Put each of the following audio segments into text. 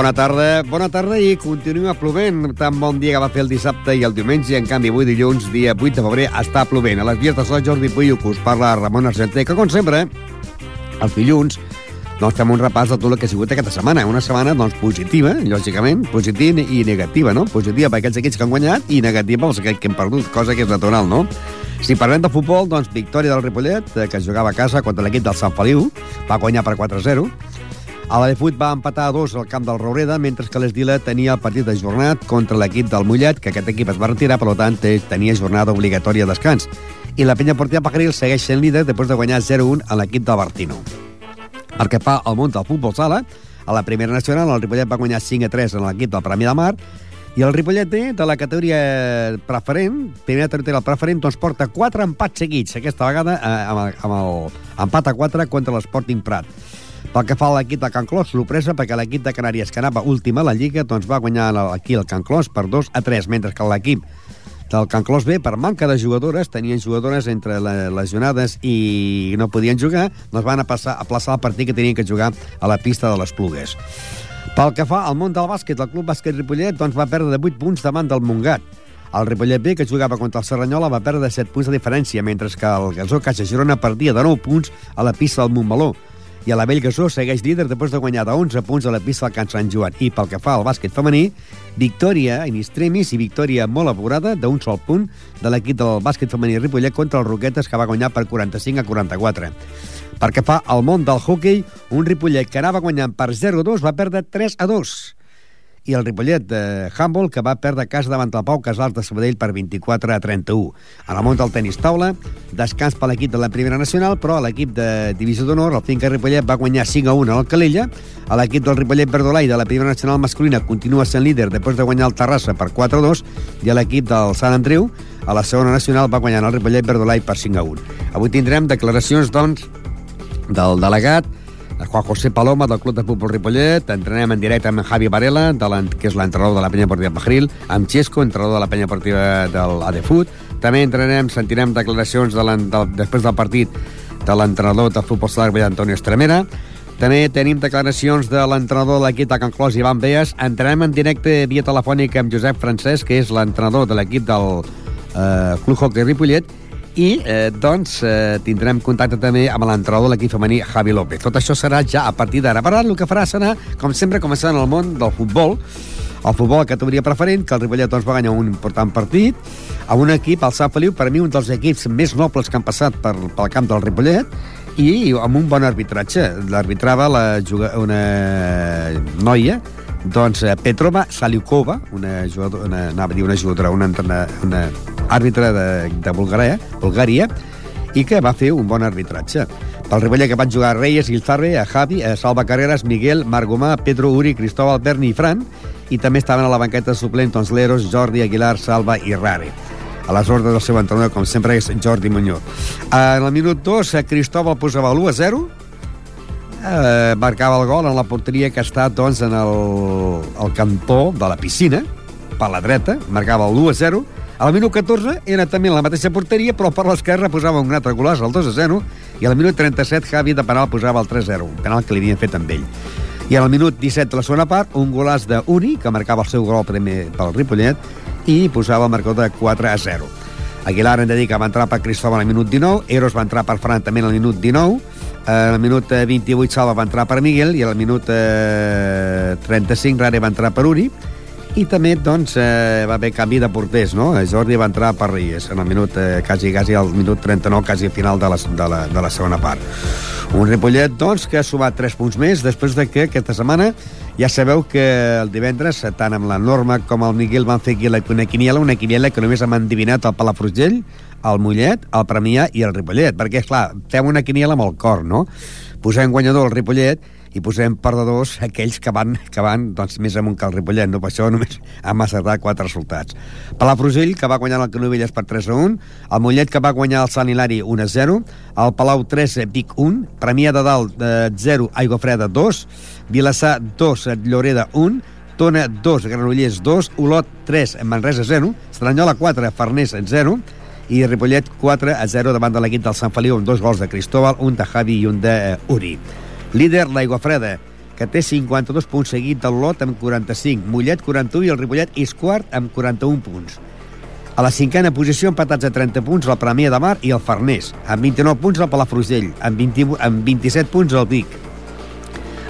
Bona tarda. Bona tarda i continua plovent. Tan bon dia que va fer el dissabte i el diumenge, en canvi avui dilluns, dia 8 de febrer, està plovent. A les vies de sol, Jordi Puy, que us parla Ramon Argenter, que com sempre, els dilluns, doncs fem un repàs de tot el que ha sigut aquesta setmana. Una setmana, doncs, positiva, lògicament, positiva i negativa, no? Positiva per aquells equips que han guanyat i negativa pels que hem perdut, cosa que és natural, no? Si parlem de futbol, doncs, victòria del Ripollet, eh, que jugava a casa contra l'equip del Sant Feliu, va guanyar per 4-0. A la de Fut va empatar a dos al camp del Roureda, mentre que l'Esdila tenia el partit ajornat contra l'equip del Mollet, que aquest equip es va retirar, per tant, tenia jornada obligatòria de descans. I la penya portiva Pajaril segueix sent líder després de guanyar 0-1 a l'equip del Bertino. El que fa al món del futbol sala, a la primera nacional, el Ripollet va guanyar 5-3 en l'equip del Premi de Mar, i el Ripollet B, de la categoria preferent, primera categoria preferent, doncs porta 4 empats seguits, aquesta vegada eh, amb, el, amb el empat a 4 contra l'Sporting Prat. Pel que fa a l'equip de Can Clos, sorpresa perquè l'equip de Canàries, que anava última a la Lliga, doncs va guanyar aquí el Can Clos per 2 a 3, mentre que l'equip del Can Clos B, per manca de jugadores, tenien jugadores entre les lesionades i no podien jugar, doncs van a, passar, a plaçar el partit que tenien que jugar a la pista de les Plugues. Pel que fa al món del bàsquet, el Club Bàsquet Ripollet doncs, va perdre de 8 punts davant del Montgat. El Ripollet B, que jugava contra el Serranyola, va perdre de 7 punts de diferència, mentre que el Gasó Caixa Girona perdia de 9 punts a la pista del Montmeló. I a la Vell Gasó segueix líder després de guanyar de 11 punts a la pista del Can Sant Joan. I pel que fa al bàsquet femení, victòria in extremis i victòria molt apurada d'un sol punt de l'equip del bàsquet femení Ripollet contra els Roquetes, que va guanyar per 45 a 44. Perquè fa al món del hockey, un Ripollet que anava guanyant per 0-2 va perdre 3-2 i el Ripollet de Humboldt, que va perdre casa davant el Pau Casals de Sabadell per 24 a 31. A la món del tenis taula, descans per l'equip de la Primera Nacional, però l'equip de Divisió d'Honor, el Finca Ripollet, va guanyar 5 a 1 al Calella. L'equip del Ripollet Verdolai de la Primera Nacional masculina continua sent líder després de guanyar el Terrassa per 4 a 2 i l'equip del Sant Andreu a la segona nacional va guanyar el Ripollet Verdolai per 5 a 1. Avui tindrem declaracions, doncs, del delegat, Juan José Paloma, del Club de Futbol Ripollet. Entrenem en directe amb Javi Varela, de que és l'entrenador de la penya portiva Pajaril, amb Xesco, entrenador de la penya portiva del ADFUT. També entrenem, sentirem declaracions de de, després del partit de l'entrenador de futbol sala Antonio Estremera. També tenim declaracions de l'entrenador de l'equip de Can Clos, Ivan Beas. Entrenem en directe via telefònica amb Josep Francesc, que és l'entrenador de l'equip del eh, Club Hockey Ripollet, i eh, doncs eh, tindrem contacte també amb l'entrenador de l'equip femení Javi López. Tot això serà ja a partir d'ara. Per ara el que farà serà, com sempre, començar en el món del futbol, el futbol a categoria preferent, que el Ripollet doncs, va guanyar un important partit, a un equip, el Sant Feliu, per mi un dels equips més nobles que han passat per, pel camp del Ripollet, i amb un bon arbitratge. L'arbitrava la, una noia doncs eh, Petrova Saliukova, una, jugadora, una, anava a dir una jugadora, una, una, una àrbitre de, de Bulgària, Bulgària, i que va fer un bon arbitratge. Pel Ripollet que van jugar Reyes, Ilzarre, a Javi, a Salva Carreras, Miguel, Margomà, Pedro Uri, Cristóbal Berni i Fran, i també estaven a la banqueta suplent doncs, Leros, Jordi, Aguilar, Salva i Rare. A les ordres del seu entrenador, com sempre, és Jordi Muñoz. En el minut 2, Cristóbal posava l'1 a 0, eh, marcava el gol en la porteria que està doncs, en el, el cantó de la piscina, per la dreta, marcava el 1 a 0. Al minut 14 era també la mateixa porteria, però per l'esquerra posava un altre golaç, el 2 a 0, i al minut 37 Javi de penal posava el 3 a 0, un penal que li havien fet amb ell. I al minut 17 de la segona part, un golaç d'Uri, que marcava el seu gol primer pel Ripollet, i posava el marcador de 4 a 0. Aguilar hem de dir que va entrar per Cristóbal al minut 19, Eros va entrar per Fran també al minut 19, al minut 28 Salva va entrar per Miguel i al minut eh, 35 Rare va entrar per Uri i també doncs, eh, va haver canvi de porters, no? Jordi va entrar per Reyes en el minut, eh, quasi, quasi al minut 39, quasi al final de la, de, la, de la segona part. Un Ripollet, doncs, que ha sumat 3 punts més després de que aquesta setmana ja sabeu que el divendres, tant amb la Norma com el Miguel van fer una quiniela, una quiniela que només hem endivinat el Palafrugell, el Mollet, el Premià i el Ripollet, perquè, clar, fem una quiniela amb el cor, no? Posem guanyador el Ripollet i posem perdedors aquells que van, que van doncs, més amunt que el Ripollet, no? Per això només hem acertat quatre resultats. Palafrugell, que va guanyar el Canovelles per 3 a 1, el Mollet, que va guanyar el Sant Hilari 1 a 0, el Palau 3, Vic 1, Premià de Dalt 0, Aigua Freda 2, Vilassar 2, Lloreda 1, Tona 2, Granollers 2, Olot 3, Manresa 0, Estranyola 4, Farners 0, i Ripollet 4 a 0 davant de l'equip del Sant Feliu amb dos gols de Cristóbal, un de Javi i un de uh, Uri. Líder l'Aigua Freda, que té 52 punts seguit del Lot amb 45, Mollet 41 i el Ripollet és quart amb 41 punts. A la cinquena posició, empatats a 30 punts, la Premià de Mar i el Farners. Amb 29 punts, el Palafrugell. Amb, 20, amb 27 punts, el Vic.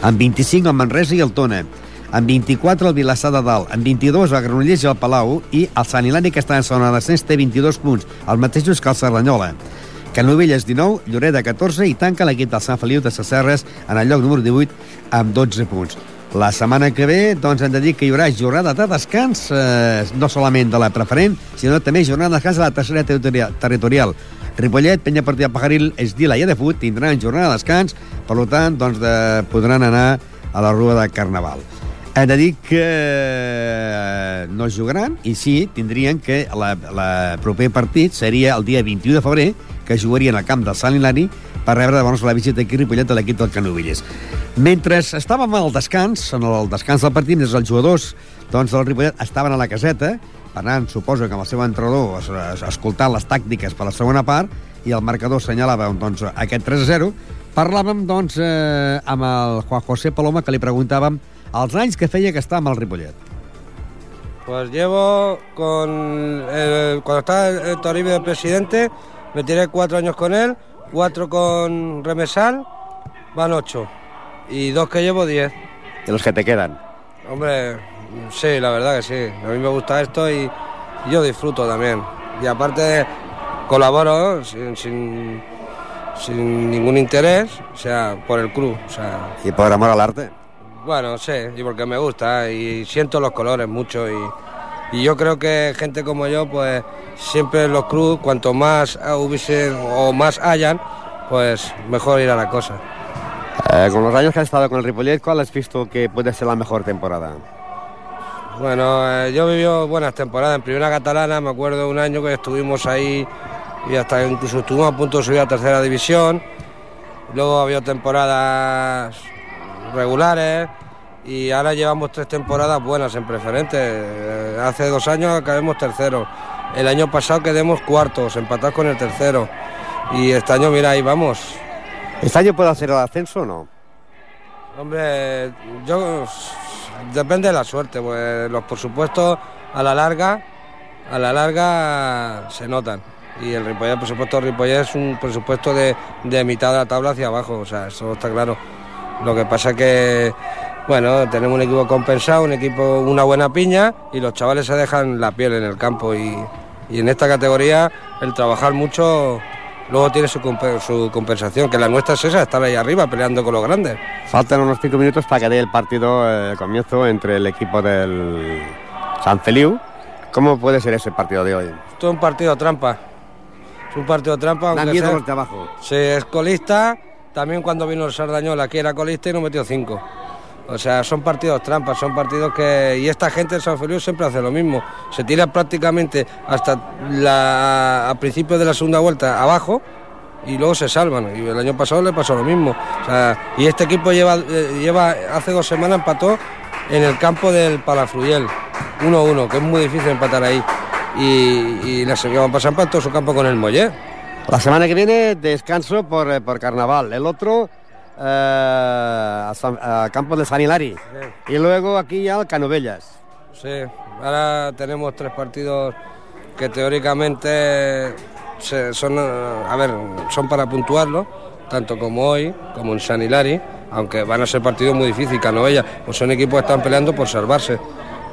Amb 25, el Manresa i el Tona. Amb 24, el Vilassar de Dalt. Amb 22, el Granollers i el Palau. I el Sant Hilari, que està en zona d'ascens, té 22 punts, els mateixos que el Cerdanyola. Canovelles 19, Lloret 14 i tanca l'equip del Sant Feliu de Sacerres en el lloc número 18 amb 12 punts. La setmana que ve doncs, hem de dir que hi haurà jornada de descans, eh, no solament de la preferent, sinó també jornada de descans de la tercera territorial. territorial. Ripollet, Penya Partida Pajaril, Esdila i Adefut tindran jornada de descans, per tant, doncs, de, podran anar a la rua de Carnaval. Hem de dir que eh, no jugaran i sí, tindrien que la, la proper partit seria el dia 21 de febrer, que jugarien al camp del Sant Hilari per rebre llavors la visita aquí Ripollet de l'equip del Canovelles. Mentre estàvem al descans, en el descans del partit, els jugadors doncs, del Ripollet estaven a la caseta, tant, suposo que amb el seu entrenador es, es, escoltant les tàctiques per la segona part, i el marcador assenyalava doncs, aquest 3-0, parlàvem doncs, eh, amb el Juan José Paloma, que li preguntàvem els anys que feia que està amb el Ripollet. Pues llevo con... El, cuando estaba el Toribio de presidente, me tiré cuatro años con él, cuatro con Remesal, van ocho. Y dos que llevo, diez. ¿Y los que te quedan? Hombre, sí, la verdad que sí. A mí me gusta esto y, y yo disfruto también. Y aparte colaboro sin, sin, sin, ningún interés, o sea, por el club. O sea, ¿Y por amor al arte? Bueno, sí, y porque me gusta y siento los colores mucho y, y yo creo que gente como yo, pues siempre los clubes, cuanto más hubiesen o más hayan, pues mejor irá la cosa. Eh, con los años que has estado con el Ripollet, ¿cuál has visto que puede ser la mejor temporada? Bueno, eh, yo he vivido buenas temporadas. En primera catalana me acuerdo un año que estuvimos ahí y hasta incluso estuvimos a punto de subir a tercera división. Luego había temporadas regulares y ahora llevamos tres temporadas buenas en preferente. Eh, hace dos años acabemos terceros. El año pasado quedemos cuartos, empatados con el tercero. Y este año, mira, ahí vamos. ¿Este año puede hacer el ascenso o no? Hombre, yo depende de la suerte, pues los por supuesto a la larga, a la larga se notan. Y el Ripollet, por supuesto, Ripollet es un presupuesto de, de mitad de la tabla hacia abajo, o sea, eso está claro. Lo que pasa que, bueno, tenemos un equipo compensado, un equipo, una buena piña y los chavales se dejan la piel en el campo y, y en esta categoría el trabajar mucho luego tiene su, su, compensación, que la nuestra es esa, estar ahí arriba peleando con los grandes. Faltan unos cinco minutos para que dé el partido eh, comienzo entre el equipo del San Feliu. ¿Cómo puede ser ese partido de hoy? Esto es un partido trampa. Es un partido trampa. Da miedo sea, los de abajo. Sí, es colista. También cuando vino el Sardañola, aquí era colista y nos metió cinco. O sea, son partidos trampas, son partidos que... Y esta gente de San Feliu siempre hace lo mismo. Se tira prácticamente hasta la... a principios de la segunda vuelta abajo y luego se salvan. Y el año pasado le pasó lo mismo. Y este equipo lleva, lleva hace dos semanas empató en el campo del Palafruyel, 1-1, que es muy difícil empatar ahí. Y, y la semana pasada empató su campo con el Mollet. La semana que viene descanso por, eh, por carnaval. El otro eh, a, San, a, Campos de San Hilari. Sí. Y luego aquí ya al Canovellas. Sí, ahora tenemos tres partidos que teóricamente se, son, a ver, son para puntuarlo, tanto como hoy, como en San Hilari, aunque van a ser partidos muy difíciles. Canovellas, pues son equipos que están peleando por salvarse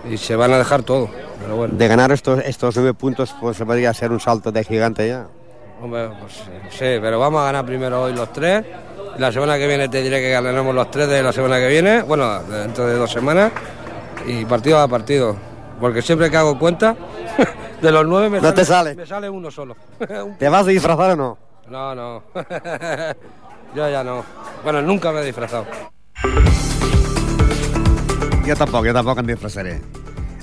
y se van a dejar todo. Pero bueno. De ganar estos, estos nueve puntos, pues se podría hacer un salto de gigante ya. Hombre, pues sí, pero vamos a ganar primero hoy los tres. La semana que viene te diré que ganaremos los tres de la semana que viene, bueno, dentro de dos semanas, y partido a partido. Porque siempre que hago cuenta, de los nueve me, no sale, te sale. me sale uno solo. ¿Te vas a disfrazar o no? No, no. Yo ya no. Bueno, nunca me he disfrazado. Jo tampoc, jo tampoc em disfressaré.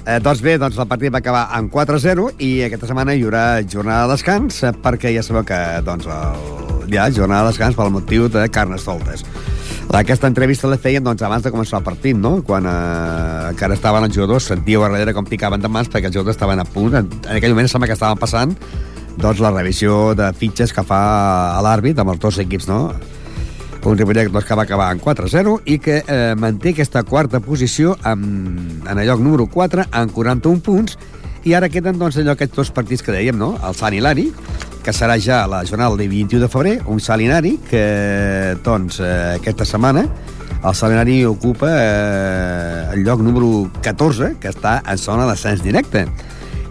Eh, doncs bé, doncs el partit va acabar amb 4-0 i aquesta setmana hi haurà jornada de descans eh, perquè ja sabeu que doncs, el, hi ha jornada de descans pel motiu de carnes soltes. Aquesta entrevista la feien doncs, abans de començar el partit, no? quan eh, encara estaven els jugadors, sentíeu a darrere com picaven de mans perquè els jugadors estaven a punt. En, en aquell moment sembla que estaven passant doncs, la revisió de fitxes que fa l'àrbit amb els dos equips, no? Un Ripollet doncs, que va acabar en 4-0 i que eh, manté aquesta quarta posició amb, en el lloc número 4 amb 41 punts i ara queden doncs, allò aquests dos partits que dèiem, no? el Sant Hilari, que serà ja la jornada del 21 de febrer, un Salinari que doncs, eh, aquesta setmana el Salinari ocupa eh, el lloc número 14, que està en zona d'ascens directe.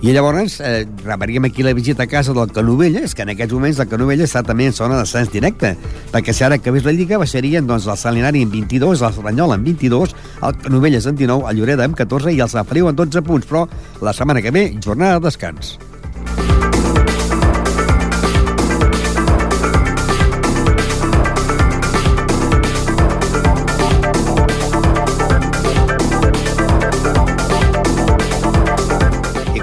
I llavors eh, rebríem aquí la visita a casa del Canovelles, que en aquests moments el Canovelles està també en zona d'ascens directe, perquè si ara acabés la Lliga baixarien doncs, el Salinari en 22, l'Espanyol en 22, el Canovelles en 19, el Lloreda en 14 i el Safriu en 12 punts, però la setmana que ve, jornada de descans.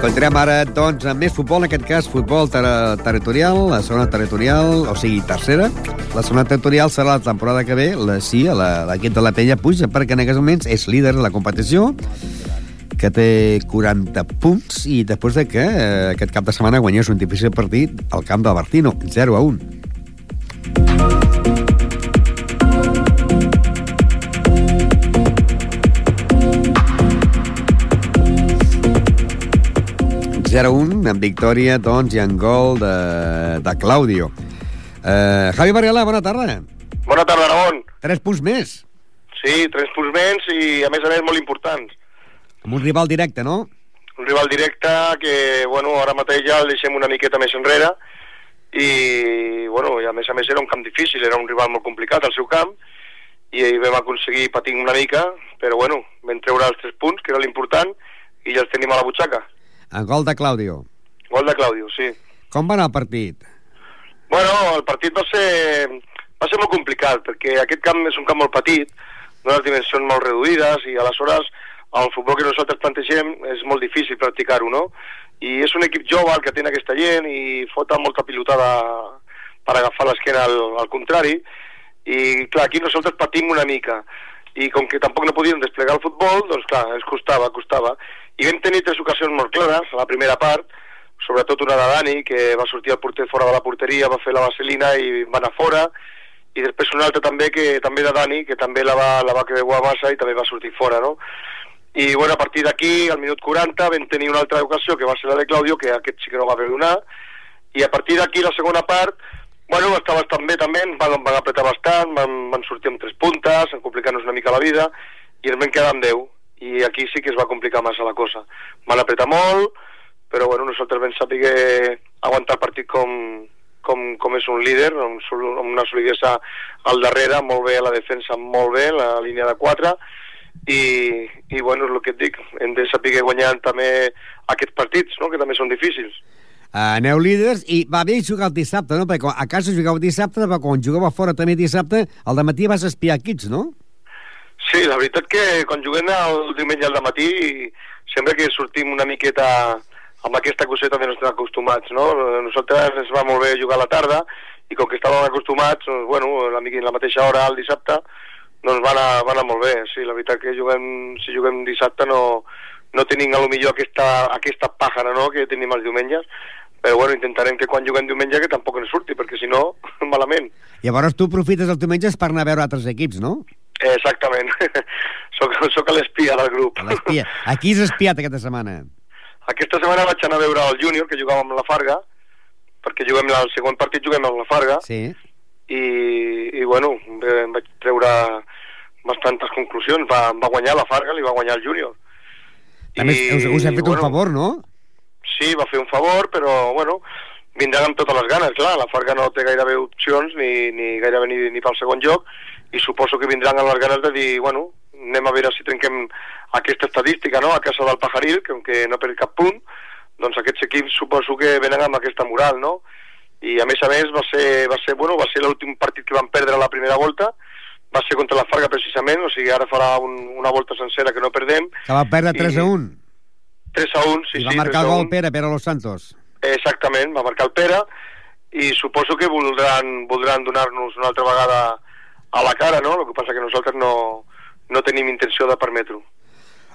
Entrem ara, doncs, amb més futbol, en aquest cas futbol ter territorial, la segona territorial, o sigui, tercera. La segona territorial serà la temporada que ve, la, sí, l'equip de la Penya puja, perquè en aquests moments és líder de la competició, que té 40 punts, i després de que eh, aquest cap de setmana guanyés un difícil partit al camp del Bartino, 0 a 1. 0-1 en victòria, doncs, i en gol de, de Claudio. Uh, Javi Varela, bona tarda. Bona tarda, Ramon. Tres punts més. Sí, tres punts més i, a més a més, molt importants. Amb un rival directe, no? Un rival directe que, bueno, ara mateix ja el deixem una miqueta més enrere i, bueno, i a més a més era un camp difícil, era un rival molt complicat al seu camp i vam aconseguir patir una mica, però, bueno, vam treure els tres punts, que era l'important, i ja els tenim a la butxaca. En gol de Claudio. Gol de Claudio, sí. Com va anar el partit? Bueno, el partit va ser, va ser molt complicat, perquè aquest camp és un camp molt petit, d'unes dimensions molt reduïdes, i aleshores el futbol que nosaltres plantegem és molt difícil practicar-ho, no? I és un equip jove el que té aquesta gent i fota molta pilotada per agafar l'esquena al, al contrari, i clar, aquí nosaltres patim una mica i com que tampoc no podíem desplegar el futbol, doncs clar, ens costava, costava. I vam tenir tres ocasions molt clares, la primera part, sobretot una de Dani, que va sortir el porter fora de la porteria, va fer la vaselina i va anar fora, i després una altra també, que també de Dani, que també la va, la va creuar massa i també va sortir fora, no? I bueno, a partir d'aquí, al minut 40, vam tenir una altra ocasió, que va ser la de Claudio, que aquest sí que no va perdonar, i a partir d'aquí, la segona part, Bueno, està bastant bé també, van, van apretar bastant, van, van sortir amb tres puntes, complicant-nos una mica la vida, i ens vam quedar amb 10. I aquí sí que es va complicar massa la cosa. Van apretar molt, però bueno, nosaltres vam saber aguantar el partit com, com, com és un líder, amb, amb una solidesa al darrere, molt bé la defensa, molt bé, la línia de 4, i, i bueno, és el que et dic, hem de saber guanyar també aquests partits, no? que també són difícils uh, aneu líders, i va bé jugar el dissabte, no? Perquè a casa jugava dissabte, però quan jugava fora també dissabte, al matí vas espiar equips, no? Sí, la veritat que quan juguem el diumenge al matí sempre que sortim una miqueta amb aquesta coseta de no estem acostumats, no? Nosaltres ens va molt bé jugar a la tarda i com que estàvem acostumats, doncs, bueno, la, la mateixa hora el dissabte, doncs va anar, va anar molt bé. Sí, la veritat que juguem, si juguem dissabte no, no tenim a lo millor aquesta, aquesta pàjara no? que tenim els diumenges, però bueno, intentarem que quan juguem diumenge que tampoc ens surti, perquè si no, malament. Llavors tu aprofites els diumenges per anar a veure altres equips, no? Exactament. soc, soc l'espia del grup. L'espia. A qui has espiat aquesta setmana? Aquesta setmana vaig anar a veure el júnior, que jugava amb la Farga, perquè juguem el segon partit juguem amb la Farga, sí. i, i bueno, em vaig treure bastantes conclusions. Va, va guanyar la Farga, li va guanyar el júnior. També I, us, us hem fet bueno, un favor, no? sí, va fer un favor, però, bueno, vindran amb totes les ganes, clar, la Farga no té gairebé opcions ni, ni gairebé ni, ni pel segon joc i suposo que vindran amb les ganes de dir, bueno, anem a veure si trenquem aquesta estadística, no?, a casa del Pajaril, que aunque no per cap punt, doncs aquests equips suposo que venen amb aquesta moral, no? I a més a més va ser, va ser, bueno, va ser l'últim partit que van perdre a la primera volta, va ser contra la Farga precisament, o sigui, ara farà un, una volta sencera que no perdem. Que va perdre 3 i... a 1. 3 a 1, sí, I va sí. marcar el gol Pere, Pere Los Santos. Exactament, va marcar el Pere i suposo que voldran, voldran donar-nos una altra vegada a la cara, no? El que passa que nosaltres no, no tenim intenció de permetre-ho.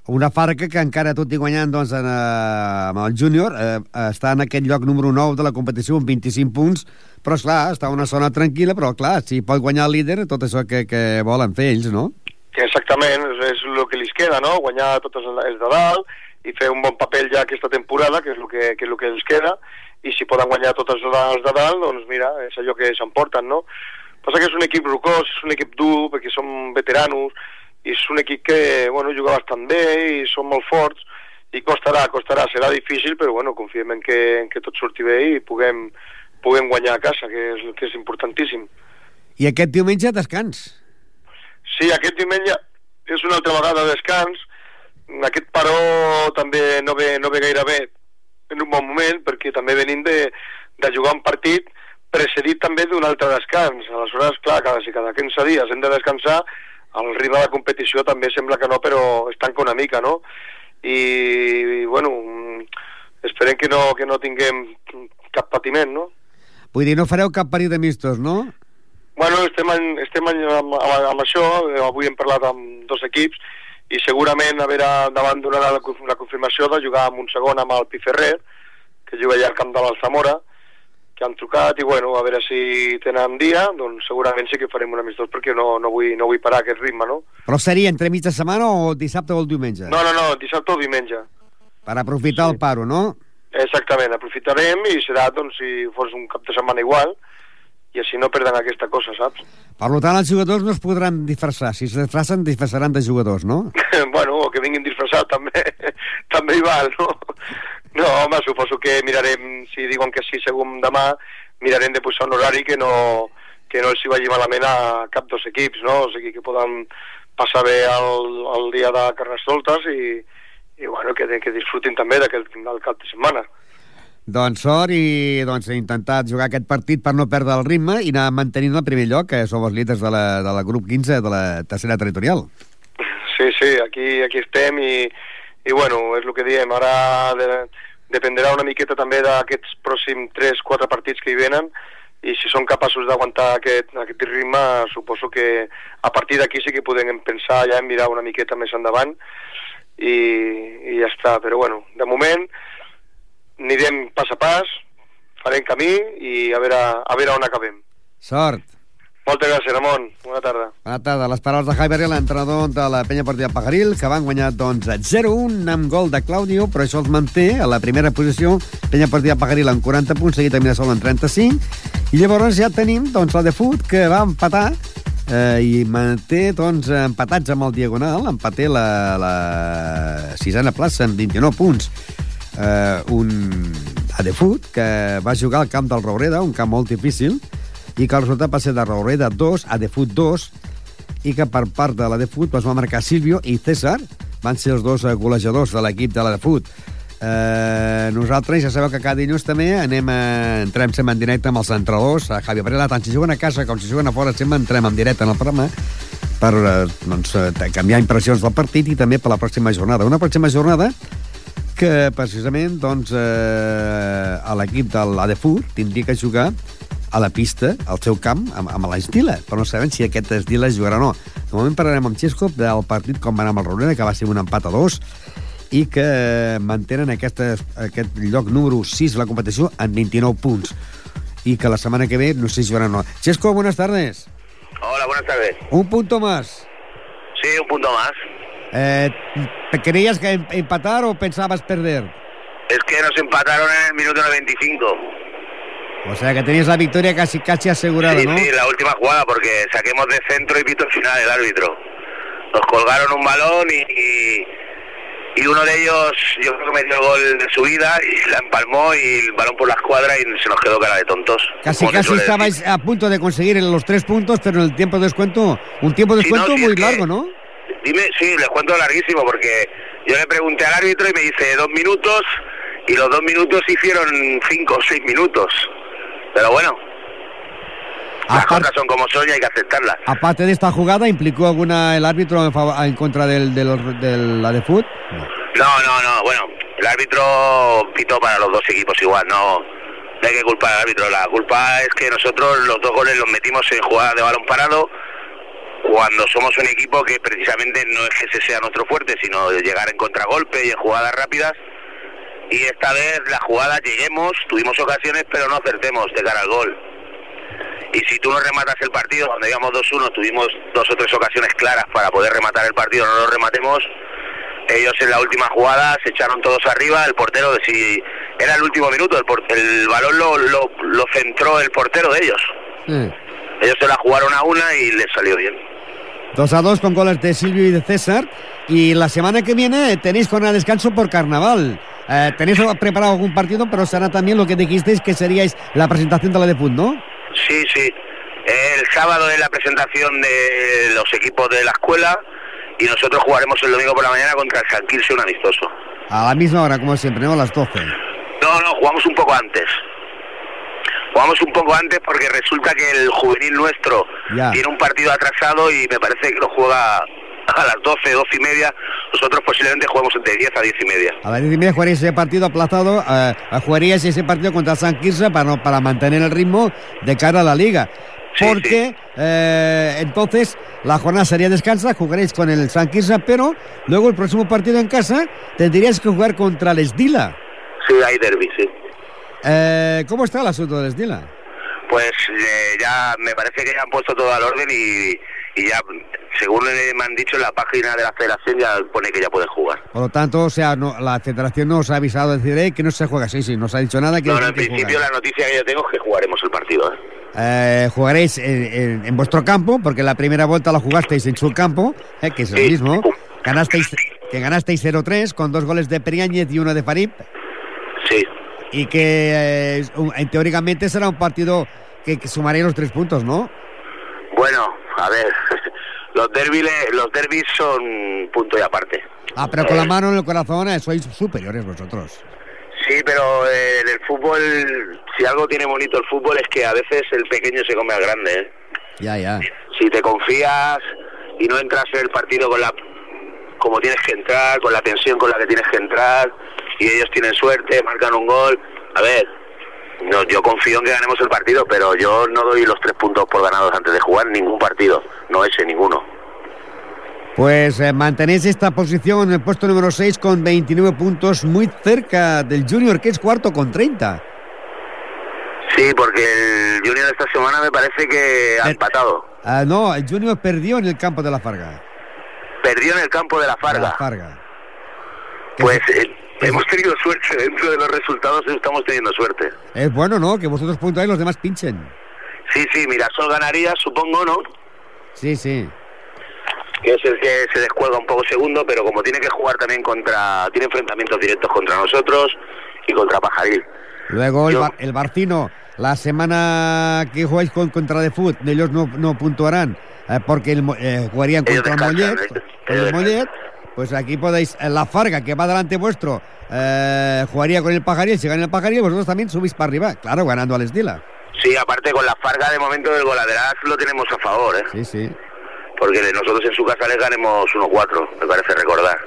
Una Farca que encara tot i guanyant doncs, en, eh, amb el júnior eh, està en aquest lloc número 9 de la competició amb 25 punts, però esclar, està una zona tranquil·la, però clar, si pot guanyar el líder, tot això que, que volen fer ells, no? Exactament, és, és el que li queda, no? Guanyar tots els, de dalt i fer un bon paper ja aquesta temporada, que és el que, que, és el que els queda, i si poden guanyar tots els de dalt, doncs mira, és allò que s'emporten, no? Passa que és un equip rocós, és un equip dur, perquè són veteranos, i és un equip que bueno, juga bastant bé i són molt forts i costarà, costarà, serà difícil però bueno, confiem en que, en que tot surti bé i puguem, puguem guanyar a casa que és, que és importantíssim. I aquest diumenge descans? Sí, aquest diumenge és una altra vegada descans. Aquest paró també no ve, no ve gaire bé en un bon moment perquè també venim de, de jugar un partit precedit també d'un altre descans aleshores clar, cada, si cada 15 dies hem de descansar el ritme de la competició també sembla que no, però es tanca una mica, no? I, i bueno, esperem que no, que no tinguem cap patiment, no? Vull dir, no fareu cap parit de mistos, no? Bueno, estem, en, estem en, amb, amb, amb això, avui hem parlat amb dos equips, i segurament a veure, davant donarà la, la confirmació de jugar amb un segon amb el Piferrer, que juga allà al camp de l'Alzamora, que han trucat i bueno, a veure si tenen dia, doncs segurament sí que farem un amistós perquè no, no, vull, no vull parar aquest ritme, no? Però seria entre mitja setmana o dissabte o el diumenge? No, no, no, dissabte o diumenge. Per aprofitar sí. el paro, no? Exactament, aprofitarem i serà, doncs, si fos un cap de setmana igual, i així no perden aquesta cosa, saps? Per tant, els jugadors no es podran disfressar. Si es disfressen, disfressaran de jugadors, no? bueno, o que vinguin disfressats també, també hi val, no? No, home, suposo que mirarem, si diuen que sí, segur demà, mirarem de posar un horari que no, que no els hi vagi malament a cap dos equips, no? O sigui, que poden passar bé el, el dia de Carnestoltes i, i bueno, que, que disfrutin també d'aquest del cap de setmana. Doncs sort i doncs, he intentat jugar aquest partit per no perdre el ritme i anar mantenint el primer lloc, que som els líders de la, de la grup 15 de la tercera territorial. Sí, sí, aquí, aquí estem i, i bueno, és el que diem, ara de, dependrà una miqueta també d'aquests pròxims 3-4 partits que hi venen i si són capaços d'aguantar aquest, aquest ritme suposo que a partir d'aquí sí que podem pensar ja en mirar una miqueta més endavant i, i ja està, però bueno, de moment anirem pas a pas farem camí i a veure, a veure on acabem. Sort moltes gràcies, Ramon. Bona tarda. Bona tarda. Les paraules de Javier l'entrenador de la penya partida Pajaril, que van guanyar doncs, 0-1 amb gol de Claudio, però això els manté a la primera posició. Penya partida Pajaril amb 40 punts, seguit a Mirasol amb 35. I llavors ja tenim doncs, la de Foot, que va empatar eh, i manté doncs, empatats amb el Diagonal, empaté la, la sisena plaça amb 29 punts. Eh, un Adefut que va jugar al camp del Roureda, un camp molt difícil, i que el resultat va ser de Raureda 2 a Defut 2 i que per part de la Defut es va marcar Silvio i César van ser els dos eh, golejadors de l'equip de la Defut Eh, nosaltres ja sabeu que cada dilluns també anem a, entrem sempre en directe amb els entrenadors, a Javi Varela, tant si juguen a casa com si juguen a fora, sempre entrem en directe en el programa per eh, doncs, eh, canviar impressions del partit i també per la pròxima jornada. Una pròxima jornada que precisament doncs, eh, l'equip de l'Adefur tindria que jugar a la pista, al seu camp, amb, amb l'Estila, però no sabem si aquest Estila jugarà o no. De moment parlarem amb Xesco del partit com va anar amb el Roureda, que va ser un empat a dos, i que mantenen aquesta, aquest lloc número 6 de la competició en 29 punts i que la setmana que ve no sé si jugaran o no. Xesco, buenas tardes. Hola, buenas tardes. Un punto más. Sí, un punto más. Eh, ¿Creías que em, empatar o pensabas perder? Es que nos empataron en el minuto 95. O sea que tenías la victoria casi casi asegurada, sí, ¿no? Sí, la última jugada, porque saquemos de centro y pito final el árbitro. Nos colgaron un balón y, y, y, uno de ellos, yo creo que metió el gol de su vida y la empalmó y el balón por la escuadra y se nos quedó cara de tontos. Casi casi estabais decir. a punto de conseguir los tres puntos, pero en el tiempo de descuento, un tiempo de descuento sí, no, sí, muy largo, ¿no? Dime, sí, les cuento larguísimo, porque yo le pregunté al árbitro y me dice dos minutos y los dos minutos hicieron cinco o seis minutos. Pero bueno, las Aparte- cosas son como son y hay que aceptarlas. Aparte de esta jugada, ¿implicó alguna el árbitro en, favor- en contra del, del, de la de fútbol? No. No, no, no, bueno, el árbitro pitó para los dos equipos igual, no, no hay que culpar al árbitro, la culpa es que nosotros los dos goles los metimos en jugada de balón parado cuando somos un equipo que precisamente no es que ese sea nuestro fuerte, sino de llegar en contragolpe y en jugadas rápidas. Y esta vez la jugada lleguemos, tuvimos ocasiones, pero no acertemos de cara al gol. Y si tú no rematas el partido, cuando íbamos 2-1, tuvimos dos o tres ocasiones claras para poder rematar el partido, no lo rematemos. Ellos en la última jugada se echaron todos arriba, el portero, si era el último minuto, el, por- el balón lo, lo, lo centró el portero de ellos. Sí. Ellos se la jugaron a una y les salió bien. 2 a 2 con goles de Silvio y de César. Y la semana que viene tenéis con el descanso por carnaval. Eh, tenéis preparado algún partido, pero será también lo que dijisteis que seríais la presentación de la de fútbol, ¿no? Sí, sí. El sábado es la presentación de los equipos de la escuela y nosotros jugaremos el domingo por la mañana contra el San Quirce, un amistoso. A la misma hora, como siempre, ¿no? A las 12. No, no, jugamos un poco antes. Jugamos un poco antes porque resulta que el juvenil nuestro Ya. tiene un partido atrasado y me parece que lo juega a las 12, 12 y media. Nosotros posiblemente juguemos entre 10 a 10 y media. A las 10 y media jugaréis ese partido aplazado. eh, jugaríais ese partido contra San Quirze para, no- para mantener el ritmo de cara a la liga. Sí, Porque eh, entonces la jornada sería descansa, jugaréis con el San Quirze, pero luego el próximo partido en casa tendríais que jugar contra el Esdila. Sí, hay derby, sí. Eh, ¿Cómo está el asunto del Esdila? Pues eh, ya me parece que ya han puesto todo al orden y, y ya, según eh, me han dicho en la página de la federación, ya pone que ya pueden jugar. Por lo tanto, o sea, no, la federación no os ha avisado de decir "Eh, que no se juega. Sí, sí, no os ha dicho nada. Que No, no, en que principio la jugar. noticia que yo tengo es que jugaremos el partido. ¿eh? Eh, jugaréis en, en- vuestro campo, porque la primera vuelta la jugasteis en su campo, eh, que es el Sí. mismo. Ganasteis, que ganasteis 0-3 con dos goles de Periáñez y uno de Farib. Sí, Y que eh, en- teóricamente será un partido que, que sumaría los tres puntos, ¿no? bueno, a ver, los derbis, los derbis son punto y aparte. Ah, pero con la mano en el corazón eh, sois superiores vosotros. Sí, pero eh, en el fútbol, si algo tiene bonito el fútbol es que a veces el pequeño se come al grande. ¿eh? Ya, ya. Si te confías y no entras en el partido con la como tienes que entrar, con la tensión con la que tienes que entrar, y ellos tienen suerte, marcan un gol. A ver, no, yo confío en que ganemos el partido, pero yo no doy los tres puntos por ganados antes de jugar ningún partido, no ese, ninguno. Pues eh, mantenéis esta posición en el puesto número 6 con 29 puntos, muy cerca del Junior, que es cuarto con 30. Sí, porque el Junior esta semana me parece que ha Eh, empatado. Ah, no, el Junior perdió en el campo de la Farga. Perdió en el campo de la De Farga. La Farga. Pues es- eh, hemos tenido suerte, dentro de los resultados estamos teniendo suerte. Es bueno, ¿no? Que vosotros puntuáis y los demás pinchen. Sí, sí, Mirasol ganaría, supongo, ¿no? Sí, sí. que es el que se descuelga un poco segundo, pero como tiene que jugar también contra, tiene enfrentamientos directos contra nosotros y contra Pajaril. Luego el, Bar- el Barcino, la semana que jugáis con, contra de Foot, ellos no, no puntuarán eh, porque el eh, jugarían Ellos contra ellos- ellos Mollet, pues aquí podéis, eh, la Farga que va delante vuestro, eh, jugaría con el Pajaril, si gana el Pajaril, vosotros también subís para arriba, claro, ganando al Estila. Sí, aparte con la Farga de momento del goladeraz lo tenemos a favor, ¿eh? Sí, sí. porque nosotros en su casa les ganemos 1-4, me parece recordar.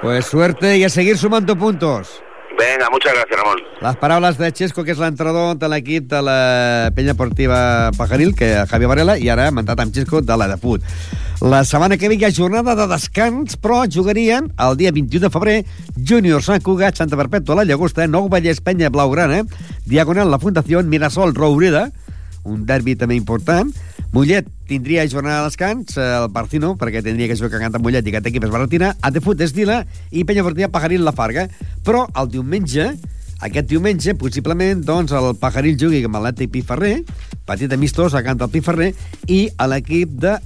Pues suerte i a seguir sumant puntos. Venga, muchas gracias, Ramón. Les paraules de Xesco, que és l'entrenador de l'equip de la penya esportiva Pajaril, que Javier Varela, i ara hem entrat amb Xesco de la de Put. La setmana que ve hi ha jornada de descans, però jugarien el dia 21 de febrer Júnior Sant Cugat, Santa Perpètua, la Llagosta, Nou Vallès, Penya Blaugrana, Diagonal La Fundació, Mirasol, Roureda, un derbi també important, Mollet tindria jornada de descans, el Barcino, perquè tindria que jugar cagant amb Mollet i aquest equip es va retirar, Adefut Estila i Penya Esportiva Pajaril La Farga. Però el diumenge, aquest diumenge, possiblement, doncs, el Pajaril jugui amb l'Atlètic Piferrer, petit amistós a Canta el Piferrer, i l'equip de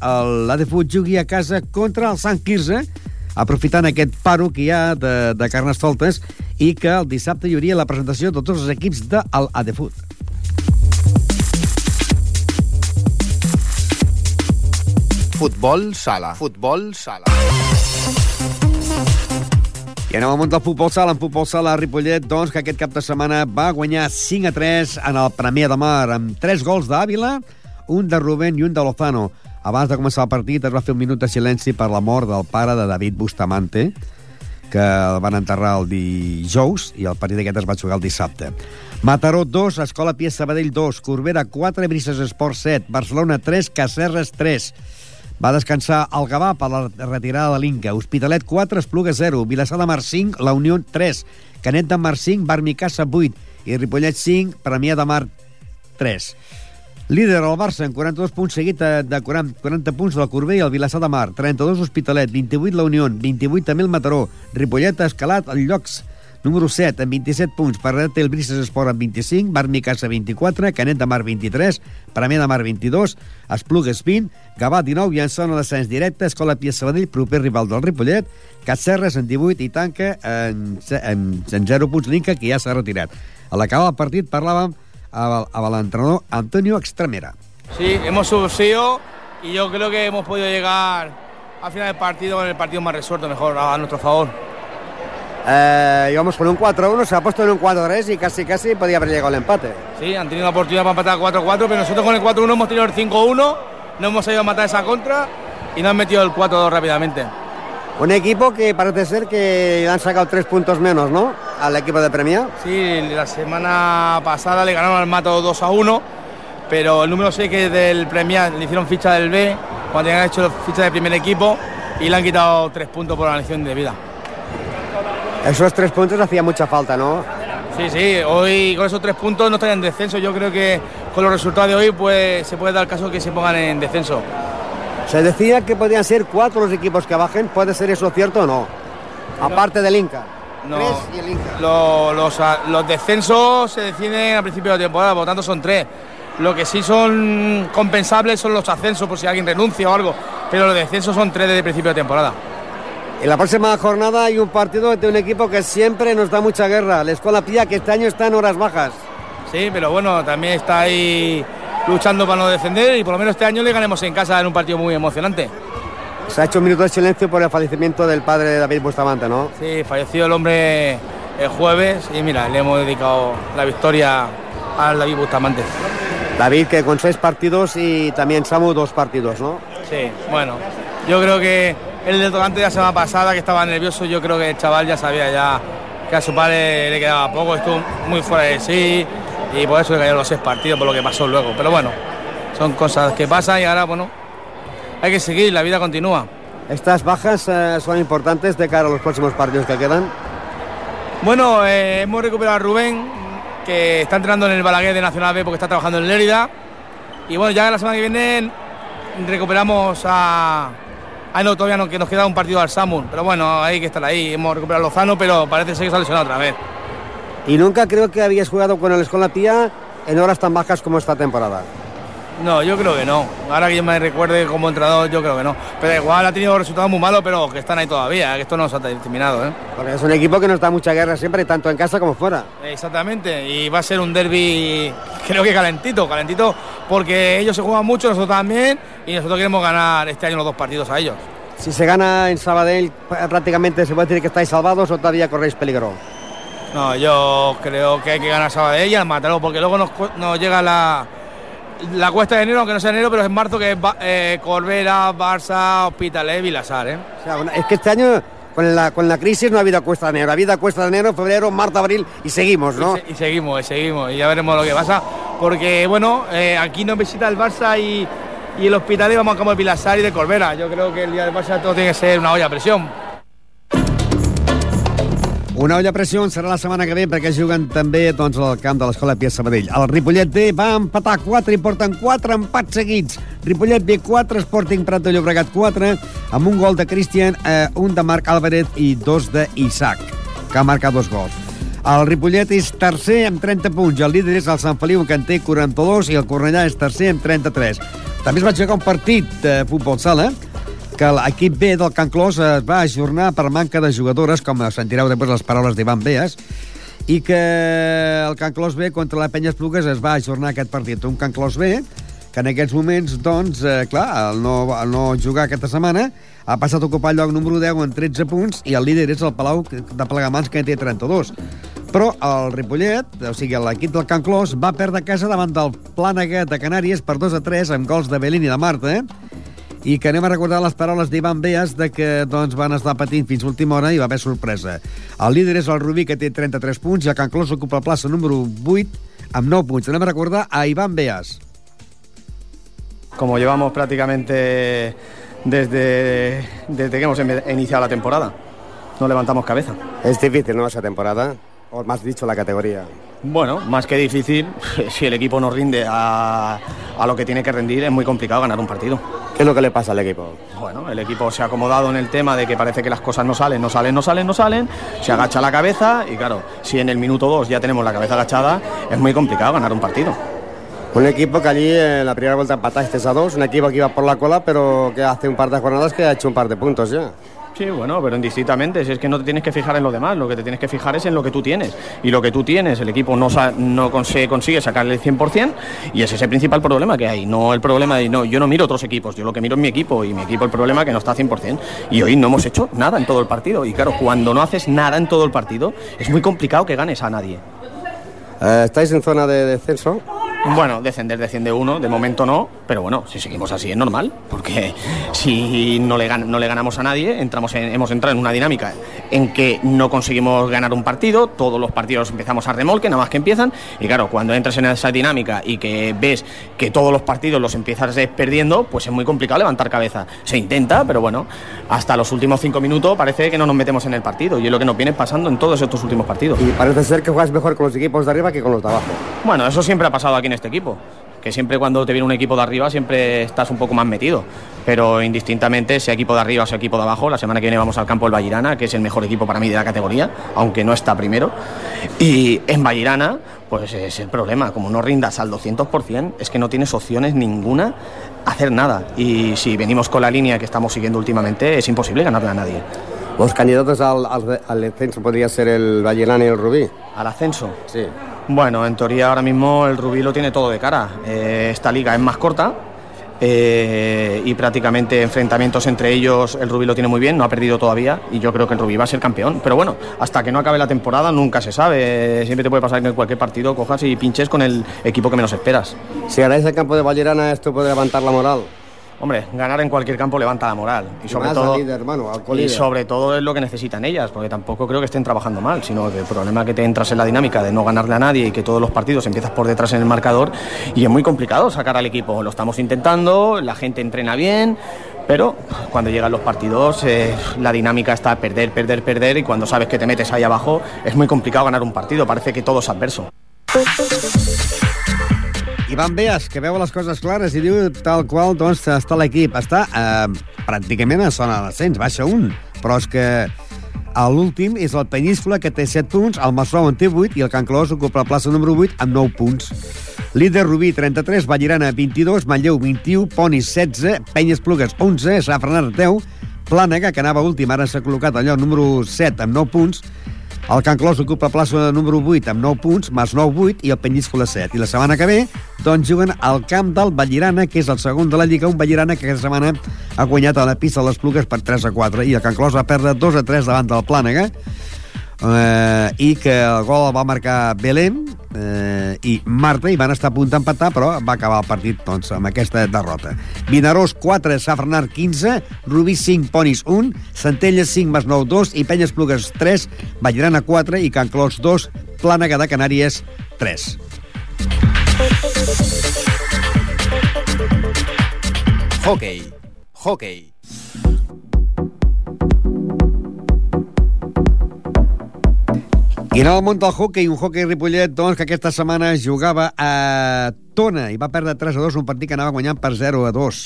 l'Adefut jugui a casa contra el Sant Quirze, aprofitant aquest paro que hi ha de, de Carnestoltes i que el dissabte hi hauria la presentació de tots els equips de l'Adefut. Futbol sala. Futbol sala. I anem món del futbol sala. En futbol sala, Ripollet, doncs, que aquest cap de setmana va guanyar 5 a 3 en el Premià de Mar, amb 3 gols d'Àvila, un de Rubén i un de Lozano. Abans de començar el partit es va fer un minut de silenci per la mort del pare de David Bustamante, que el van enterrar el dijous i el partit aquest es va jugar el dissabte. Mataró 2, Escola Pia Sabadell 2, Corbera 4, Brises Esport 7, Barcelona 3, Cacerres 3. Va descansar el Gavà per la retirada de l'Inca. Hospitalet 4, Espluga 0. Vilassar de Mar 5, La Unió 3. Canet de Mar 5, Barmicassa 8. I Ripollet 5, Premià de Mar 3. Líder el Barça amb 42 punts, seguit de de 40, 40 punts del Corbell i el Vilassar de Mar, 32 Hospitalet, 28 la Unió, 28 també el Mataró, Ripollet ha escalat el llocs número 7 amb 27 punts, Parret el Brises Esport amb 25, Bar Micasa 24, Canet de Mar 23, Premià de Mar 22, Esplugues 20, Gavà 19 i en zona de descens directe, Escola Pia Sabadell, proper rival del Ripollet, Catserres en 18 i tanca en, en, en 0 punts l'Inca, que ja s'ha retirat. A l'acabar el partit parlàvem a l'entrenador Antonio Extremera. Sí, hemos subsido y yo creo que hemos podido llegar al final del partido con el partido más resuelto, mejor a nuestro favor. Eh, íbamos con un 4-1, se ha puesto en un 4-3 y casi casi podía haber llegado el empate. Sí, han tenido la oportunidad para empatar 4-4, pero nosotros con el 4-1 hemos tenido el 5-1, no hemos ido a matar esa contra y nos han metido el 4-2 rápidamente. Un equipo que parece ser que han sacado tres puntos menos, ¿no? Al equipo de Premia. Sí, la semana pasada le ganaron al Mato 2 a 1, pero el número 6 que es del Premia le hicieron ficha del B cuando tenían hecho ficha del primer equipo y le han quitado tres puntos por la lección de vida. Esos tres puntos hacía mucha falta, ¿no? Sí, sí, hoy con esos tres puntos no estarían en descenso. Yo creo que con los resultados de hoy pues, se puede dar caso que se pongan en descenso. Se decía que podían ser cuatro los equipos que bajen. ¿Puede ser eso cierto o no? Aparte del Inca. No. Tres y el Inca. Lo- los, a- los descensos se deciden a principio de temporada, por lo tanto son tres. Lo que sí son compensables son los ascensos, por si alguien renuncia o algo. Pero los descensos son tres desde el principio de temporada. En la próxima jornada hay un partido de un equipo que siempre nos da mucha guerra. La Escuela Pía, que este año está en horas bajas. Sí, pero bueno, también está ahí luchando para no defender y por lo menos este año le ganemos en casa en un partido muy emocionante. Se ha hecho un minuto de silencio por el fallecimiento del padre de David Bustamante, ¿no? Sí, falleció el hombre el jueves y mira, le hemos dedicado la victoria al David Bustamante. David, que con seis partidos y también Samu dos partidos, ¿no? Sí, bueno, yo creo que el detonante de la semana pasada, que estaba nervioso, yo creo que el chaval ya sabía ya que a su padre le quedaba poco, estuvo muy fuera de sí y por eso le cayeron los seis partidos, por lo que pasó luego. Pero bueno, son cosas que pasan y ahora, bueno, hay que seguir, la vida continúa. Estas bajas eh, son importantes de cara a los próximos partidos que quedan. Bueno, eh, hemos recuperado a Rubén, que está entrenando en el Balaguer de Nacional B porque está trabajando en Lérida. Y bueno, ya la semana que viene recuperamos a... Ah, no, todavía no, que nos queda un partido al Samun. Pero bueno, hay que estar ahí. Hemos recuperado Lozano, pero parece ser que se ha lesionado otra vez. Y nunca creo que habías jugado con el Escuela Pía en horas tan bajas como esta temporada. No, yo creo que no. Ahora que yo me recuerde como entrenador, yo creo que no. Pero igual ha tenido resultados muy malos, pero que están ahí todavía, que esto no se ha terminado, ¿eh? Porque es un equipo que nos da mucha guerra siempre, tanto en casa como fuera. Exactamente, y va a ser un derby, creo que calentito, calentito, porque ellos se juegan mucho, nosotros también, y nosotros queremos ganar este año los dos partidos a ellos. Si se gana en Sabadell, pr- prácticamente se puede decir que estáis salvados o todavía corréis peligro. No, yo creo que hay que ganar Sabadell y al Mataró, porque luego nos llega la, la cuesta de enero, aunque no sea enero, pero es marzo, que es eh, Corbera, Barça, Hospitalet, Vilasar, ¿eh? O sea, una- es que este año, con la, con la crisis, no ha habido cuesta de enero. Ha habido cuesta de enero, febrero, marzo, abril y seguimos, ¿no? Y, se- y seguimos, y seguimos, y ya veremos lo que pasa. Porque, bueno, eh, aquí nos visita el Barça y, y el Hospitalet, vamos a campo de Pilasar y de Corbera. Yo creo que el día del Barça todo tiene que ser una olla a presión. Una olla a pressió serà la setmana que ve perquè juguen també doncs, al camp de l'Escola Pia Sabadell. El Ripollet B va empatar 4 i porten 4 empats seguits. Ripollet B 4, Sporting Prat de Llobregat 4, amb un gol de Cristian, eh, un de Marc Álvarez i dos d'Isaac, que ha marcat dos gols. El Ripollet és tercer amb 30 punts, el líder és el Sant Feliu, que en té 42, i el Cornellà és tercer amb 33. També es va jugar un partit de futbol sala, que l'equip B del Can Clos es va ajornar per manca de jugadores, com sentireu després les paraules d'Ivan Beas, i que el Can Clos B contra la Penya Esplugues es va ajornar aquest partit. Un Can Clos B que en aquests moments, doncs, eh, clar, al no, al no jugar aquesta setmana, ha passat a ocupar el lloc número 10 en 13 punts i el líder és el Palau de Plegamans, que en té 32. Però el Ripollet, o sigui, l'equip del Can Clos, va perdre casa davant del Plànega de Canàries per 2 a 3 amb gols de Belín i de Marta, eh? I que anem a recordar les paraules d'Ivan Beas de que doncs, van estar patint fins a última hora i va haver sorpresa. El líder és el Rubí, que té 33 punts, i el Can Clos ocupa la plaça número 8 amb 9 punts. Anem a recordar a Ivan Beas. Como llevamos prácticamente desde, desde que hemos iniciado la temporada. No levantamos cabeza. Es difícil, ¿no? Esa temporada. O más dicho, la categoría. Bueno, más que difícil, si el equipo no rinde a, a, lo que tiene que rendir, es muy complicado ganar un partido. ¿Qué es lo que le pasa al equipo? Bueno, el equipo se ha acomodado en el tema de que parece que las cosas no salen, no salen, no salen, no salen, se agacha la cabeza y claro, si en el minuto 2 ya tenemos la cabeza agachada, es muy complicado ganar un partido. Un equipo que allí en la primera vuelta empataste a dos, un equipo que iba por la cola, pero que hace un par de jornadas que ha hecho un par de puntos ya. Sí, bueno, pero indistintamente, si es que no te tienes que fijar en lo demás, lo que te tienes que fijar es en lo que tú tienes. Y lo que tú tienes, el equipo no, no consigue, consigue sacarle el 100% y ese es el principal problema que hay. No el problema de, no, yo no miro otros equipos, yo lo que miro es mi equipo y mi equipo el problema es que no está 100%. Y hoy no hemos hecho nada en todo el partido. Y claro, cuando no haces nada en todo el partido, es muy complicado que ganes a nadie. Eh, ¿Estáis en zona de descenso? Bueno, descender desciende uno, de momento no, pero bueno, si seguimos así es normal, porque si no le, no le ganamos a nadie, entramos hemos entrado en una dinámica en que no conseguimos ganar un partido, todos los partidos empezamos a remolque, nada más que empiezan, y claro, cuando entras en esa dinámica y que ves que todos los partidos los empiezas perdiendo, pues es muy complicado levantar cabeza. Se intenta, pero bueno, hasta los últimos cinco minutos parece que no nos metemos en el partido, y es lo que nos viene pasando en todos estos últimos partidos. Y parece ser que juegas mejor con los equipos de arriba que con los de abajo. Bueno, eso siempre ha pasado aquí en este equipo. Que siempre cuando te viene un equipo de arriba siempre estás un poco más metido. Pero indistintamente, sea equipo de arriba o sea equipo de abajo, la semana que viene vamos al campo del Vallirana, que es el mejor equipo para mí de la categoría, aunque no está primero. Y en Vallirana, pues es el problema. Como no rindas al 200%, es que no tienes opciones ninguna a hacer nada. Y si venimos con la línea que estamos siguiendo últimamente, es imposible ganarle a nadie. ¿Los candidatos al, al, al ascenso podría ser el Vallirana y el Rubí? ¿Al ascenso? Sí. Bueno, en teoría ahora mismo el Rubí lo tiene todo de cara. Eh, esta liga es más corta eh, y prácticamente enfrentamientos entre ellos el Rubí lo tiene muy bien, no ha perdido todavía y yo creo que el Rubí va a ser campeón. Pero bueno, hasta que no acabe la temporada nunca se sabe. Siempre te puede pasar que en cualquier partido cojas y pinches con el equipo que menos esperas. Si ganáis el campo de Vallerana, esto puede levantar la moral. Hombre, ganar en cualquier campo levanta la moral. Y sobre, todo, líder, hermano, y sobre todo es lo que necesitan ellas, porque tampoco creo que estén trabajando mal, sino que el problema es que te entras en la dinámica de no ganarle a nadie y que todos los partidos empiezas por detrás en el marcador y es muy complicado sacar al equipo. Lo estamos intentando, la gente entrena bien, pero cuando llegan los partidos eh, la dinámica está perder, perder, perder y cuando sabes que te metes ahí abajo es muy complicado ganar un partido, parece que todo es adverso. Ivan Beas, que veu les coses clares i diu tal qual doncs, està l'equip. Està eh, pràcticament a zona de l'ascens, baixa un. Però és que l'últim és el Peníscola, que té 7 punts, el Masnou en té 8 i el Can Clos ocupa la plaça número 8 amb 9 punts. Líder Rubí, 33, Vallirana, 22, Manlleu, 21, Ponis, 16, Penyes Plugues, 11, Safranar, 10, Plànega, que anava últim, ara s'ha col·locat allò número 7 amb 9 punts, el Can Clos ocupa plaça número 8 amb 9 punts, més 9, 8, i el Penyíscola 7. I la setmana que ve, doncs, juguen al camp del Vallirana, que és el segon de la Lliga, un Vallirana que aquesta setmana ha guanyat a la pista de les Plugues per 3 a 4, i el Can Clos va perdre 2 a 3 davant del Plànega, eh, i que el gol el va marcar Belén eh, i Marta i van estar a punt d'empatar però va acabar el partit doncs, amb aquesta derrota Vinaròs 4, Safranar 15 Rubí 5, Ponis 1 Centelles 5 més 9, 2 i Penyes Plugues 3, Vallirana 4 i Can Clos 2, Plànega de Canàries 3 Hockey. Hockey. I en el món del hockey, un hockey Ripollet, doncs, que aquesta setmana jugava a Tona i va perdre 3 a 2, un partit que anava guanyant per 0 a 2.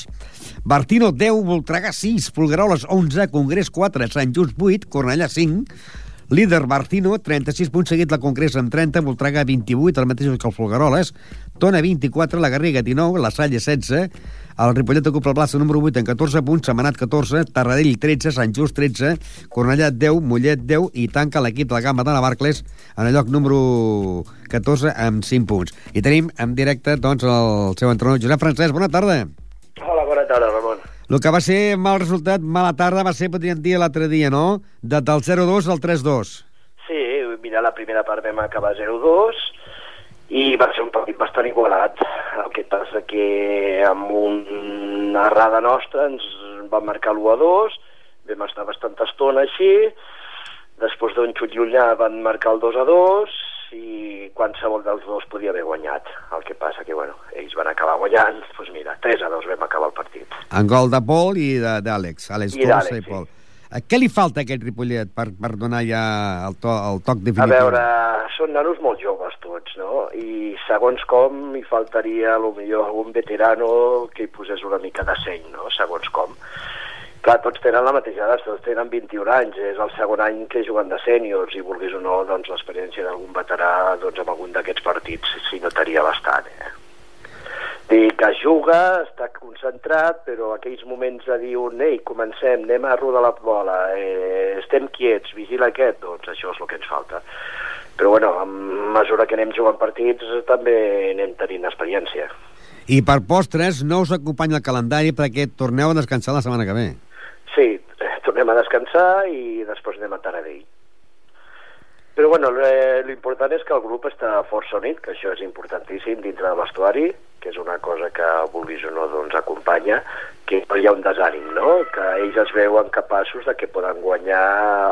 Bartino 10, Voltregà 6, Fulgaroles 11, Congrés 4, Sant Just 8, Cornellà 5, Líder Bartino, 36 punts seguit la Congrés amb 30, Voltregà 28, el mateix que el Fulgaroles, Tona 24, la Garriga 19, la Salle 16, el Ripollet ocupa el plaça número 8 en 14 punts, Semanat 14, Tarradell 13, Sant Just 13, Cornellà 10, Mollet 10 i tanca l'equip de la Gamba de Navarcles en el lloc número 14 amb 5 punts. I tenim en directe doncs, el seu entrenador, Josep Francesc. Bona tarda. Hola, bona tarda, Ramon. El que va ser mal resultat, mala tarda, va ser, podríem dir, l'altre dia, no? De, del 0-2 al 3-2. Sí, mira, la primera part vam acabar 0-2, i va ser un partit bastant igualat. El que passa que amb una errada nostra ens va marcar l'1 a 2, vam estar bastanta estona així, després d'un xut llunyà van marcar el 2 a 2 i qualsevol dels dos podia haver guanyat. El que passa que, bueno, ells van acabar guanyant, doncs mira, 3 a 2 vam acabar el partit. En gol de Pol i d'Àlex. Àlex I Costa d'Àlex, i Pol. Eh, Què li falta a aquest Ripollet per, per donar ja el, to, el toc A definitiu? veure, són nanos molt joves tots, no? I segons com hi faltaria a lo millor algun veterano que hi posés una mica de seny, no? Segons com. Clar, tots tenen la mateixa edat, tots tenen 21 anys, és el segon any que juguen de sèniors i vulguis o no, doncs l'experiència d'algun veterà doncs, amb algun d'aquests partits s'hi notaria bastant, eh? Dic que juga, està concentrat, però aquells moments de dir un, ei, comencem, anem a rodar la bola, eh, estem quiets, vigila aquest, doncs això és el que ens falta. Però bueno, a mesura que anem jugant partits també anem tenint experiència. I per postres no us acompanya el calendari perquè torneu a descansar la setmana que ve. Sí, tornem a descansar i després anem a Taradell. Però bueno, eh, l'important és que el grup està força unit, que això és importantíssim dintre de l'estuari, que és una cosa que vulguis o no doncs acompanya, que no hi ha un desànim, no? Que ells es veuen capaços de que poden guanyar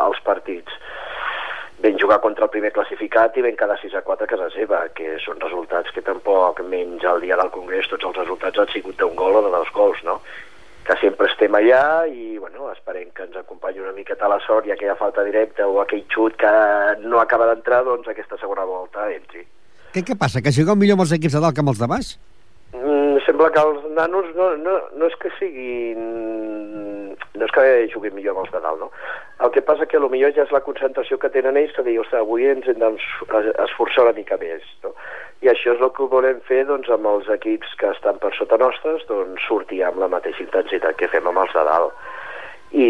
els partits. Ben jugar contra el primer classificat i ben quedar 6 a 4 a casa seva, que són resultats que tampoc, menys el dia del Congrés, tots els resultats han sigut d'un gol o de dos gols, no? Que sempre estem allà i bueno, esperem que ens acompanyi una miqueta la sort i aquella falta directa o aquell xut que no acaba d'entrar, doncs aquesta segona volta entri. Què, què passa, que jugueu millor amb els equips de dalt que amb els de baix? Mm, sembla que els nanos no, no, no és que siguin... no és que juguin millor amb els de dalt, no? El que passa que potser ja és la concentració que tenen ells que dir, ostres, avui ens hem d'esforçar una mica més, no? I això és el que volem fer doncs, amb els equips que estan per sota nostres, doncs sortir amb la mateixa intensitat que fem amb els de dalt. I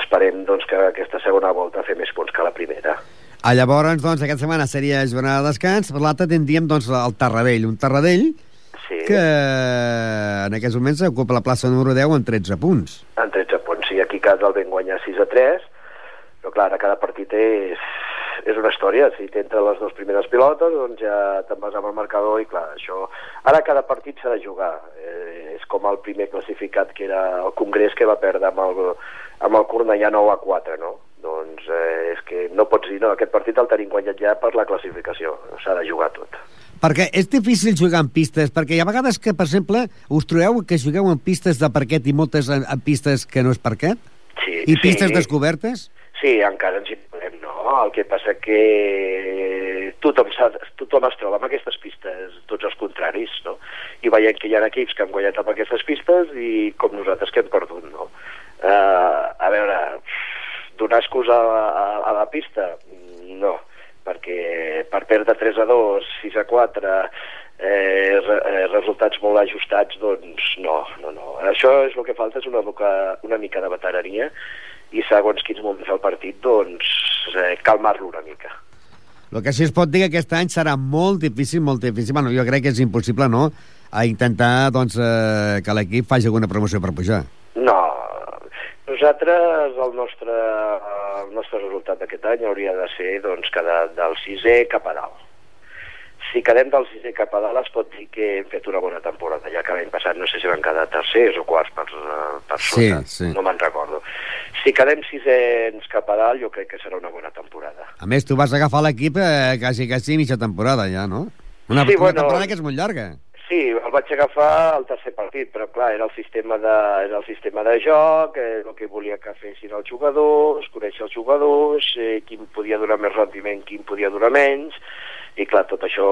esperem doncs, que aquesta segona volta fer més punts que la primera. A llavors, doncs, aquesta setmana seria jornada de descans, per l'altra tindríem doncs, el Tarradell, un Tarradell sí. que en aquests moments ocupa la plaça número 10 amb 13 punts. En 13 punts, sí, aquí a casa el vam guanyar 6 a 3, però clar, cada partit és, és una història, si t'entra les dues primeres pilotes, doncs ja te'n vas amb el marcador i clar, això... Ara cada partit s'ha de jugar, eh, és com el primer classificat que era el Congrés que va perdre amb el, amb el Cornellà 9 a 4, no? Doncs eh, és que no pots dir, no, aquest partit el tenim guanyat ja per la classificació, s'ha de jugar tot. Perquè és difícil jugar en pistes, perquè hi ha vegades que, per exemple, us trobeu que jugueu en pistes de parquet i moltes en, en pistes que no és parquet? Sí, I pistes sí. descobertes? Sí, encara ens hi trobem, no? El que passa que tothom, tothom es troba amb aquestes pistes, tots els contraris, no? I veiem que hi ha equips que han guanyat amb aquestes pistes i com nosaltres que hem perdut, no? Uh, a veure, donar excusa a, a, a la pista? No, perquè per perdre 3 a 2, 6 a 4, eh, eh, resultats molt ajustats, doncs no, no, no. Això és el que falta, és una, mica, una mica de veterania i segons quins moments del partit, doncs eh, calmar-lo una mica. El que sí es pot dir que aquest any serà molt difícil, molt difícil, bueno, jo crec que és impossible, no?, a intentar, doncs, eh, que l'equip faci alguna promoció per pujar. No, nosaltres, el nostre, el nostre resultat d'aquest any hauria de ser, doncs, quedar del sisè cap a dalt. Si quedem del sisè cap a dalt es pot dir que hem fet una bona temporada, ja que l'any passat no sé si van quedar tercers o quarts per, per sota, Sí, sí. no me'n recordo. Si quedem sisens cap a dalt jo crec que serà una bona temporada. A més, tu vas agafar l'equip eh, quasi, quasi mitja temporada, ja, no? Una, Sí, una bueno. temporada que és molt llarga. Sí, el vaig agafar al tercer partit, però clar, era el sistema de, era el sistema de joc, eh, el que volia que fessin els jugadors, conèixer els jugadors, eh, quin podia donar més rendiment, quin podia donar menys, i clar, tot això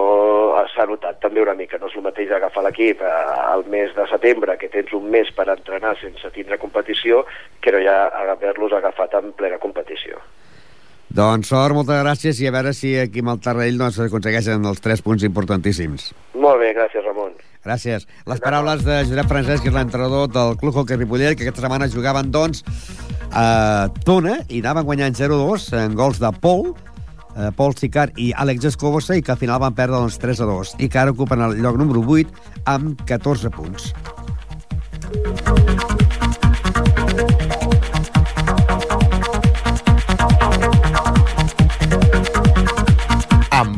s'ha notat també una mica, no és el mateix agafar l'equip eh, al mes de setembre, que tens un mes per entrenar sense tindre competició, que no ja haver-los agafat en plena competició. Doncs sort, moltes gràcies, i a veure si aquí amb el Tarrell doncs, aconsegueixen els tres punts importantíssims. Molt bé, gràcies Ramon. Gràcies. Les paraules de Josep Francesc, que és l'entrenador del Club Hockey Ripollet, que aquesta setmana jugaven, doncs, a Tona i anaven guanyant 0-2 en gols de Pol, eh, Pol Sicar i Àlex Escobosa, i que al final van perdre doncs, 3-2, i que ara ocupen el lloc número 8 amb 14 punts.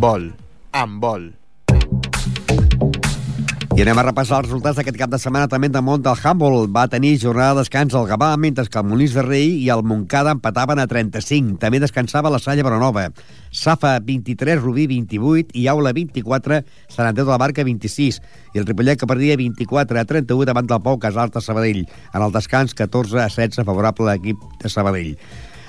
Vol, amb vol. I anem a repassar els resultats d'aquest cap de setmana també de món del handball. Va tenir jornada de descans al Gavà, mentre que el Molins de Rei i el Montcada empataven a 35. També descansava la Salla Baronova. Safa 23, Rubí 28 i Aula 24, Sant Andreu de la Barca 26. I el Ripollet que perdia 24 a 31 davant del Pau Casals de Sabadell. En el descans 14 a 16 favorable a l'equip de Sabadell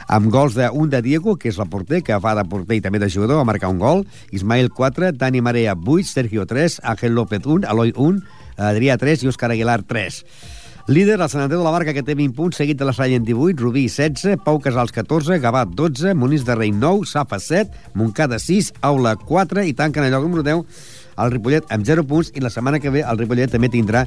amb gols d'un de Diego, que és la porter, que fa de porter i també de jugador, va marcar un gol, Ismael 4, Dani Marea 8, Sergio 3, Ángel López 1, Eloi 1, Adrià 3 i Òscar Aguilar 3. Líder, el Sant Andreu de la Barca, que té 20 punts, seguit de la Salla en 18, Rubí 16, Pau Casals 14, Gavat 12, Monís de Rei 9, Safa 7, Montcada 6, Aula 4 i tanquen el lloc número 10 el Ripollet amb 0 punts i la setmana que ve el Ripollet també tindrà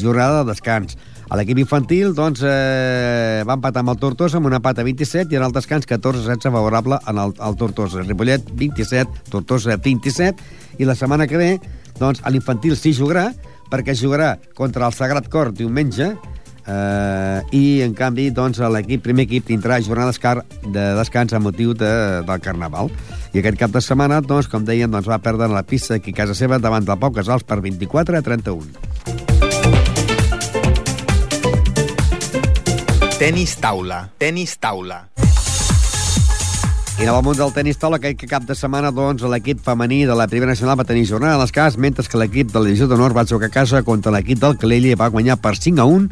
jornada de descans. A l'equip infantil, doncs, eh, va empatar amb el Tortosa amb una pata 27 i en el descans 14-16 favorable en el, el Tortosa. Ripollet 27, Tortosa 27 i la setmana que ve, doncs, a l'infantil sí jugarà perquè jugarà contra el Sagrat Cor diumenge eh, i, en canvi, doncs, l'equip primer equip tindrà jornada de descans a motiu de, del Carnaval. I aquest cap de setmana, doncs, com deien, doncs, va perdre la pista aquí a casa seva davant del Pau Casals per 24 a 31. Tenis taula, tenis taula. I en el món del tenis taula, que cap de setmana, doncs, l'equip femení de la Primera Nacional va tenir jornada a les cases, mentre que l'equip de la Divisió d'Honor va jugar a casa contra l'equip del Calella i va guanyar per 5 a 1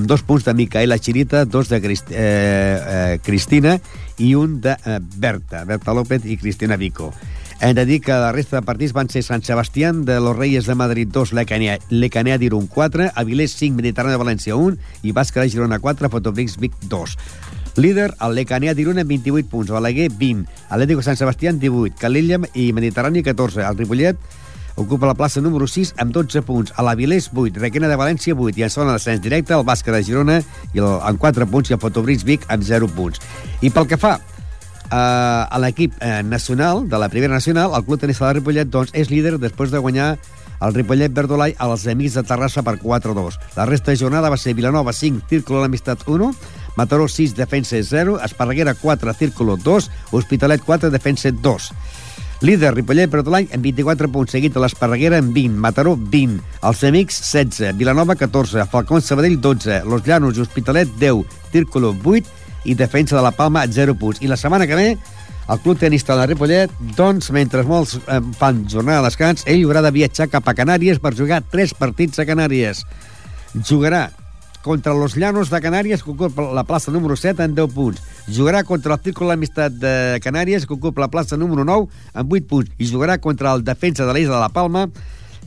amb dos punts de Micaela Chirita, dos de Crist eh, eh, Cristina i un de eh, Berta, Berta López i Cristina Vico. Hem de dir que la resta de partits van ser Sant Sebastián de los Reyes de Madrid 2, Lecanea d'Irun 4, Avilés 5, Mediterrani de València 1 i Bàscara de Girona 4, Fotobrix Vic 2. Líder, el Lecanea d'Iruna amb 28 punts, Balaguer 20, Atlético Sant Sebastián 18, Calella i Mediterrani 14, el Ripollet ocupa la plaça número 6 amb 12 punts, a l'Avilés 8, Requena de València 8 i en zona d'ascens directe el Bàscara de Girona i el, amb 4 punts i el Fotobrix Vic amb 0 punts. I pel que fa eh, a l'equip eh, nacional, de la primera nacional, el Club Tenis de Ripollet doncs, és líder després de guanyar el Ripollet Verdolai als Amics de Terrassa per 4-2. La resta de jornada va ser Vilanova 5, Círculo l'Amistat 1, Mataró 6, Defensa 0, Esparreguera 4, Círculo 2, Hospitalet 4, Defensa 2. Líder, Ripollet Verdolai amb 24 punts, seguit de l'Esparreguera amb 20, Mataró 20, els Amics 16, Vilanova 14, Falcón Sabadell 12, Los Llanos i Hospitalet 10, Círculo 8 i defensa de la Palma 0 punts. I la setmana que ve, el Club Tenista de Ripollet, doncs, mentre molts eh, fan jornada de descans, ell haurà de viatjar cap a Canàries per jugar tres partits a Canàries. Jugarà contra los Llanos de Canàries, que ocupa la plaça número 7 en 10 punts. Jugarà contra el Círculo l'Amistat de Canàries, que ocupa la plaça número 9 amb 8 punts. I jugarà contra el defensa de l'Isla de la Palma,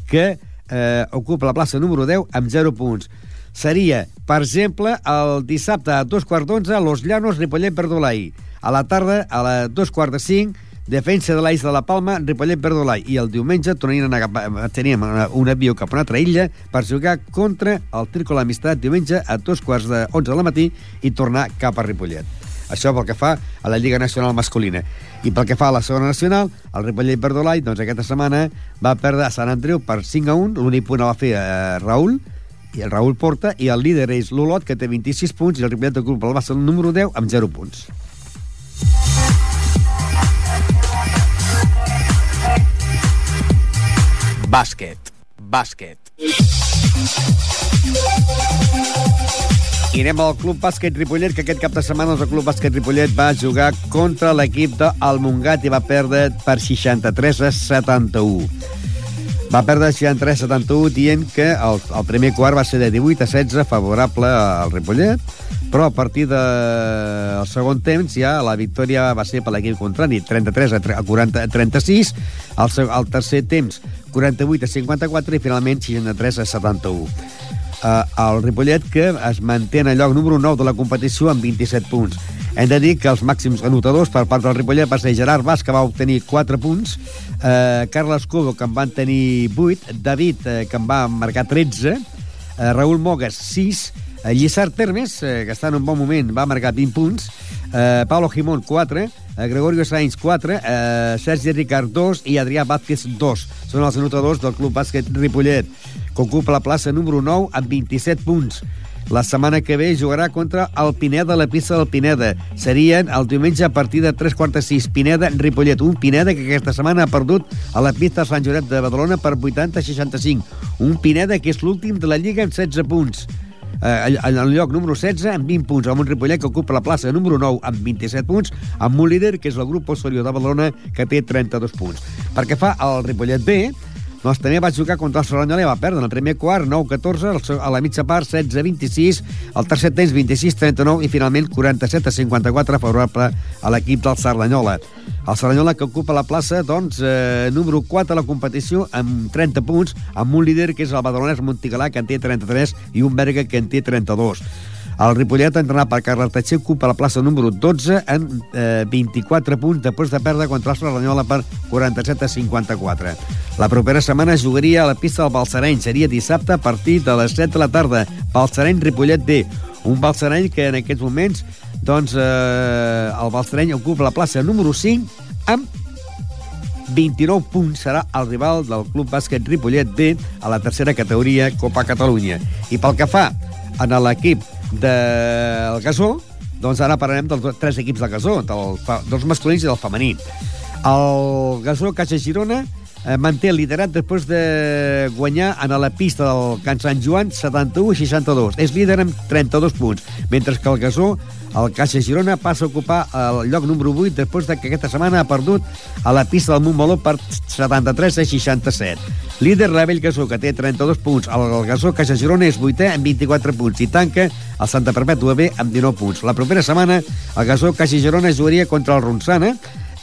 que eh, ocupa la plaça número 10 amb 0 punts seria, per exemple, el dissabte a dos quarts d'onze, Los Llanos, Ripollet, Verdolai. A la tarda, a les dos quarts de cinc, Defensa de l'Eix de la Palma, Ripollet, Verdolai. I el diumenge tornarien a teníem un avió cap a una altra illa per jugar contra el Tírcol Amistat diumenge a dos quarts de 11 de la matí i tornar cap a Ripollet. Això pel que fa a la Lliga Nacional Masculina. I pel que fa a la segona nacional, el Ripollet Verdolai, doncs aquesta setmana va perdre a Sant Andreu per 5 a 1, l'únic punt el va fer eh, Raül, i el Raül Porta, i el líder és l'Olot, que té 26 punts, i el Ripollet Club el el número 10 amb 0 punts. Bàsquet. Bàsquet. I anem al Club Bàsquet Ripollet, que aquest cap de setmana el Club Bàsquet Ripollet va jugar contra l'equip del Montgat i va perdre per 63 a 71. Va perdre 63-71 dient que el, el primer quart va ser de 18 a 16 favorable al Ripollet, però a partir del de segon temps ja la victòria va ser per l'equip contrari, 33 a 40, 36, el, el tercer temps 48 a 54 i finalment 63 a 71. Uh, el Ripollet que es manté en el lloc número 9 de la competició amb 27 punts. Hem de dir que els màxims anotadors per part del Ripollet va ser Gerard Bas, que va obtenir 4 punts, eh, Carles Cobo, que en van tenir 8, David, eh, que en va marcar 13, eh, Raül Mogues, 6, eh, Lliçard Termes, eh, que està en un bon moment, va marcar 20 punts, eh, Paulo Jimón, 4, eh, Gregorio Sainz, 4, eh, Sergi Ricard, 2 i Adrià Vázquez, 2. Són els anotadors del Club Bàsquet Ripollet, que ocupa la plaça número 9 amb 27 punts. La setmana que ve jugarà contra el Pineda la pista del Pineda. Serien el diumenge a partir de 3 quarts de 6. Pineda-Ripollet. Un Pineda que aquesta setmana ha perdut a la pista de Sant Josep de Badalona per 80-65. Un Pineda que és l'últim de la Lliga amb 16 punts eh, en el lloc número 16 amb 20 punts, amb un Ripollet que ocupa la plaça número 9 amb 27 punts, amb un líder que és el grup Osorio de Badalona que té 32 punts. Perquè fa el Ripollet B, doncs també va jugar contra el Serranyola i va perdre en el primer quart 9-14, a la mitja part 16-26, el tercer temps 26-39 i finalment 47-54 favorable a l'equip del Cerdanyola. El Cerdanyola que ocupa la plaça doncs, eh, número 4 a la competició amb 30 punts, amb un líder que és el badalonès Montigalà que en té 33 i un Berga que en té 32. El Ripollet, entrenat per Carles Tatxer, ocupa la plaça número 12 en eh, 24 punts després de perdre contra el Cerdanyola per 47 a 54. La propera setmana jugaria a la pista del Balsareny. Seria dissabte a partir de les 7 de la tarda. Balsareny-Ripollet D. Un Balsareny que en aquests moments doncs, eh, el Balsareny ocupa la plaça número 5 amb 29 punts serà el rival del Club Bàsquet Ripollet B a la tercera categoria Copa Catalunya. I pel que fa a l'equip del Gasó, doncs ara parlarem dels tres equips del Gasó, del, dels masculins i del femení. El Gasó Caixa Girona eh, manté el liderat després de guanyar en la pista del Can Sant Joan 71-62. És líder amb 32 punts, mentre que el Gasó, el Caixa Girona, passa a ocupar el lloc número 8 després de que aquesta setmana ha perdut a la pista del Montmeló per 73 a 67. Líder Rebell Gasó, que té 32 punts. El Gasó Caixa Girona és vuitè amb 24 punts i tanca el Santa Perpètua B amb 19 punts. La propera setmana el Gasó Caixa Girona jugaria contra el Ronçana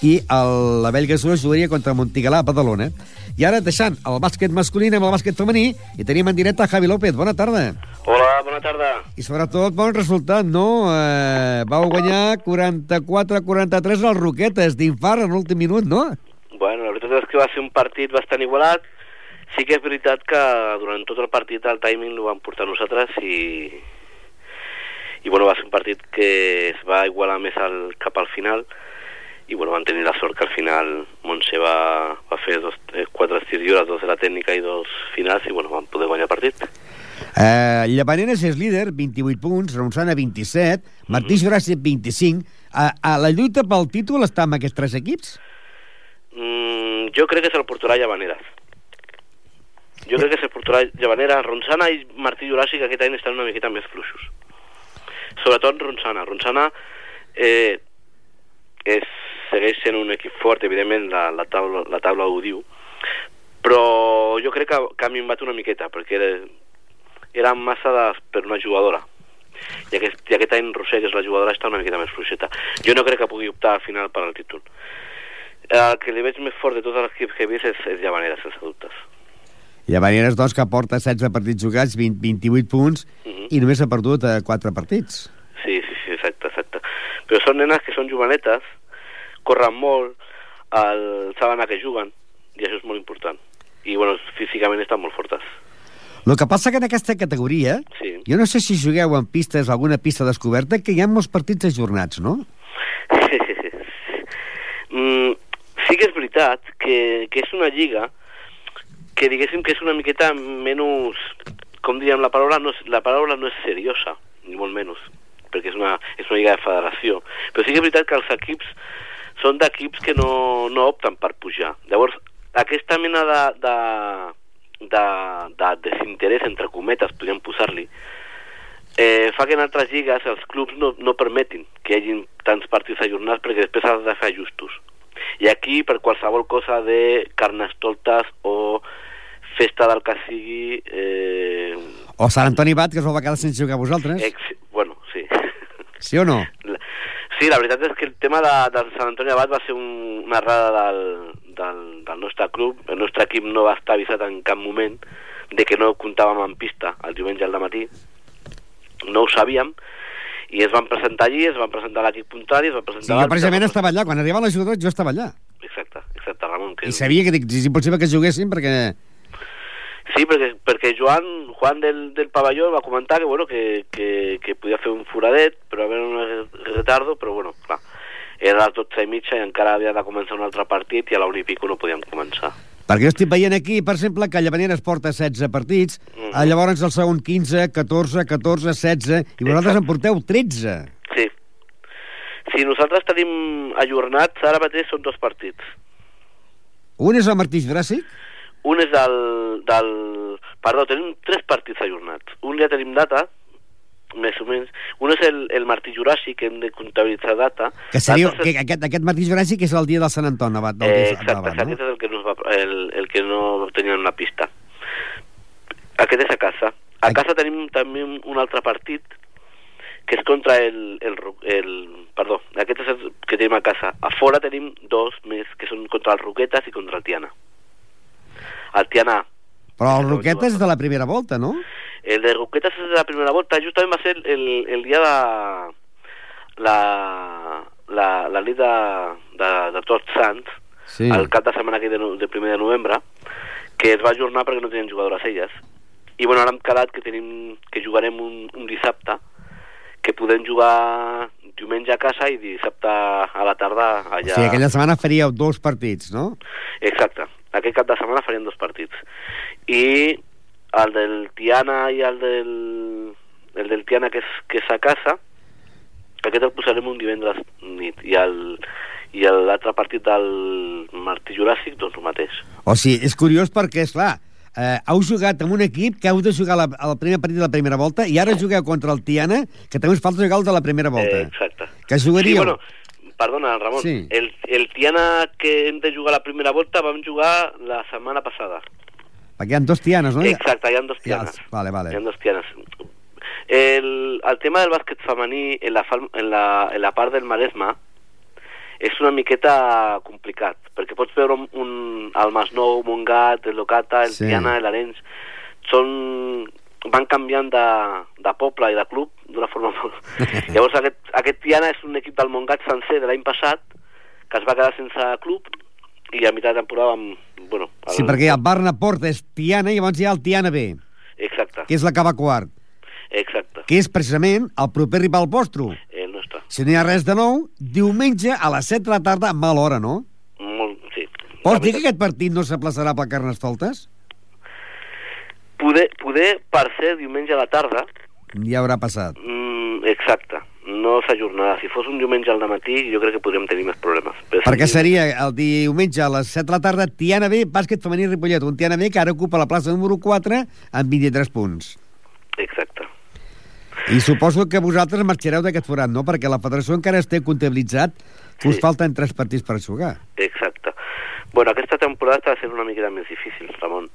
i el- la Bell Gasó jugaria contra Montigalà a Badalona. I ara deixant el bàsquet masculí amb el bàsquet femení i tenim en directe Javi López. Bona tarda. Hola, bona tarda. I sobretot bon resultat, no? Eh, vau guanyar 44-43 als Roquetes d'infart en l'últim minut, no? Bueno, la veritat és que va ser un partit bastant igualat. Sí que és veritat que durant tot el partit el timing ho vam portar nosaltres i, i bueno, va ser un partit que es va igualar més al, cap al final i bueno, vam tenir la sort que al final Montse va, va fer dos, eh, quatre lliures, dos de la tècnica i dos finals i bueno, vam poder guanyar el partit. Eh, Llavaneres és líder, 28 punts, Ronçana 27, Martí Juràssi 25. A, a la lluita pel títol està amb aquests tres equips? Mm, jo crec que se'l portarà Llavaneres. Jo crec que se'l portarà Llavaneres. Ronçana i Martí Juràssi que aquest any estan una miqueta més fluixos. Sobretot Ronçana. Ronçana eh, és, segueix sent un equip fort, evidentment la, la, taula, la taula ho diu, però jo crec que, que ha minvat una miqueta, perquè era, era massa de, per una jugadora. I aquest, I aquest any Roser, que és la jugadora, està una miqueta més fluixeta. Jo no crec que pugui optar al final per al títol. El que li veig més fort de tots els equips que he vist és, és Llavanera, sense dubtes. Llavaneres, doncs, que porta 16 partits jugats, 20, 28 punts, i només ha perdut eh, 4 partits. Sí, sí, sí, exacte, exacte. Però són nenes que són jovenetes, corren molt, el, saben a què juguen, i això és molt important. I, bueno, físicament estan molt fortes. El que passa que en aquesta categoria, Sí. jo no sé si jugueu en pistes, alguna pista descoberta, que hi ha molts partits ajornats, no? mm, sí que és veritat que, que és una lliga que diguéssim que és una miqueta menys, com diríem, la paraula no és, la paraula no és seriosa, ni molt menys, perquè és una, és una lliga de federació. Però sí que és veritat que els equips són d'equips que no, no opten per pujar. Llavors, aquesta mena de, de, de, de desinterès, entre cometes, podríem posar-li, eh, fa que en altres lligues els clubs no, no permetin que hi hagin tants partits ajornats perquè després has de fer ajustos. I aquí, per qualsevol cosa de carnestoltes o festa del que sigui... Eh, O Sant Antoni Bat, que es va quedar sense jugar a vosaltres. ex, bueno, sí. Sí o no? Sí, la veritat és que el tema de, del Sant Antoni Abat va ser un, una errada del, del, del nostre club. El nostre equip no va estar avisat en cap moment de que no comptàvem en pista el diumenge al matí. No ho sabíem i es van presentar allí, es van presentar l'equip contrari, es van Sí, presentar... jo l'altre, precisament estava allà. Quan els jugadors, jo estava allà. Exacte, exacte, Ramon. Que... I sabia que és impossible que juguessin perquè... Sí, perquè, perquè Joan, Juan del, del pavelló va comentar que, bueno, que, que, que podia fer un foradet, però haver un retardo, però bueno, clar, era a les 12 i mitja i encara havia de començar un altre partit i a l'una i pico no podíem començar. Perquè jo estic veient aquí, per exemple, que Llavaneres porta 16 partits, Mhm. eh, llavors el segon 15, 14, 14, 16, i vosaltres en porteu 13. Sí. Si nosaltres tenim ajornats, ara mateix són dos partits. Un és el Martí Juràssic? Un és del, del... Perdó, tenim tres partits ajornats. Un ja tenim data, més o menys. Un és el, el Martí Juràssic, que hem de comptabilitzar data. Que seria, que aquest, aquest Martí Juràssic és el dia del Sant Antoni, abat, del Eh, exacte, d'abat, no? aquest és el que, no va, el, el que no tenia en la pista. Aquest és a casa. A casa tenim també un, altre partit que és contra el, el, el... Perdó, aquest és el que tenim a casa. A fora tenim dos més, que són contra el Roquetes i contra el Tiana. El Tiana, Però el Roqueta és de la primera volta, no? el de Roquetes és de la primera volta, justament va ser el, el dia de la, la, la nit de, de, de Tots Sants, Sí. el cap de setmana de, de primer de novembre, que es va ajornar perquè no tenien jugadores elles. I bueno, ara hem quedat que tenim que jugarem un, un dissabte, que podem jugar diumenge a casa i dissabte a la tarda allà... O sigui, aquella setmana faríeu dos partits, no? Exacte. Aquest cap de setmana farem dos partits. I el del Tiana i el del, el del Tiana, que és, que és a casa, aquest el posarem un divendres nit. I el i l'altre partit del Martí Juràssic, doncs el mateix. O sigui, és curiós perquè, és clar, eh, heu jugat amb un equip que heu de jugar la, el primer partit de la primera volta i ara jugueu contra el Tiana, que també us falta jugar el de la primera volta. Eh, exacte. Que Sí, jugaríeu... bueno, perdona, Ramon. Sí. El, el Tiana que hem de jugar la primera volta vam jugar la setmana passada. Perquè hi ha dos Tianes, no? Exacte, hi ha dos Ja, Tianes. vale, vale. Hi ha dos Tianes. El, el tema del bàsquet femení en la, en la, en la part del Maresme és una miqueta complicat, perquè pots veure un, un el Masnou, Montgat, el Locata, el sí. Tiana, l'Arenys, són van canviant de, de poble i de club d'una forma molt... Llavors aquest, aquest Tiana és un equip del Montgat sencer de l'any passat que es va quedar sense club i a mitjà de temporada amb, bueno, el, Sí, perquè el Barna Porta és Tiana i llavors hi ha el Tiana B, Exacte, que és la que va quart, exacte, que és precisament el proper rival vostre. el nostre. Si no hi ha res de nou, diumenge a les 7 de la tarda, a mal hora, no? Molt, sí. Vols dir que aquest partit no s'aplaçarà per Carnestoltes? Poder, poder, per ser diumenge a la tarda, Ja haurà passat. mm, exacte, no s'ajornarà. Si fos un diumenge al matí, jo crec que podríem tenir més problemes. Però Perquè seria el diumenge a les 7 de la tarda Tiana B, bàsquet femení Ripollet, un Tiana B que ara ocupa la plaça número 4 amb 23 punts. Exacte. I suposo que vosaltres marxareu d'aquest forat, no? Perquè la federació encara es té comptabilitzat que us Sí. falten 3 partits per jugar. Exacte. Bueno, aquesta temporada està sent una miqueta més difícil, Ramon.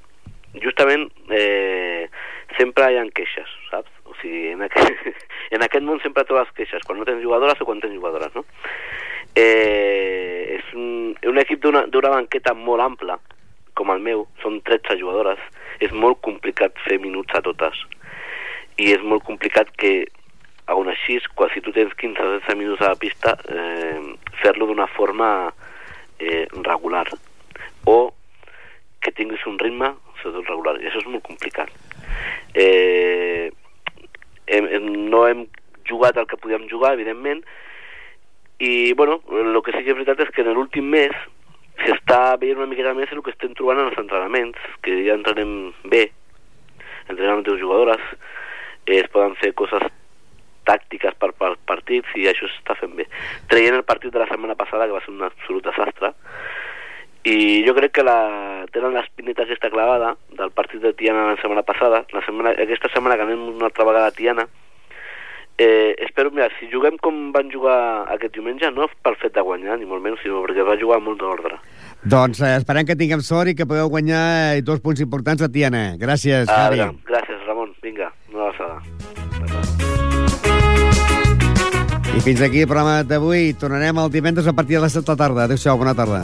Justament eh, sempre hi ha queixes, saps? O sigui, en aquest, en aquest món sempre trobes queixes, quan no tens jugadores o quan tens jugadores, no? Eh, és un, un equip d'una banqueta molt ampla, com el meu, són 13 jugadores, és molt complicat fer minuts a totes. I és molt complicat que, aún així, quan si tu tens 15 o 16 minuts a la pista, eh, fer-lo d'una forma eh, regular o que tinguis un ritme sobretot regular, i això és molt complicat eh, hem, hem, no hem jugat el que podíem jugar, evidentment i bueno, el que sí que és veritat és que en l'últim mes s'està veient una miqueta més el que estem trobant en els entrenaments, que ja entrenem bé entrenem amb jugadores eh, es poden fer coses tàctiques per, per partits i això s'està fent bé. Traient el partit de la setmana passada, que va ser un absolut desastre, i jo crec que la, tenen l'espineta aquesta clavada del partit de Tiana la setmana passada, la setmana, aquesta setmana que anem una altra vegada a Tiana, eh, espero, mira, si juguem com van jugar aquest diumenge, no pel fet de guanyar, ni molt menys, sinó perquè va jugar molt d'ordre. Doncs eh, esperem que tinguem sort i que podeu guanyar eh, dos punts importants a Tiana. Gràcies, Ah, Javi. vinga, gràcies, Ramon. Vinga, una abraçada. I fins aquí el programa d'avui. Tornarem el divendres a partir de les 7 de la tarda. Adéu-siau, bona tarda.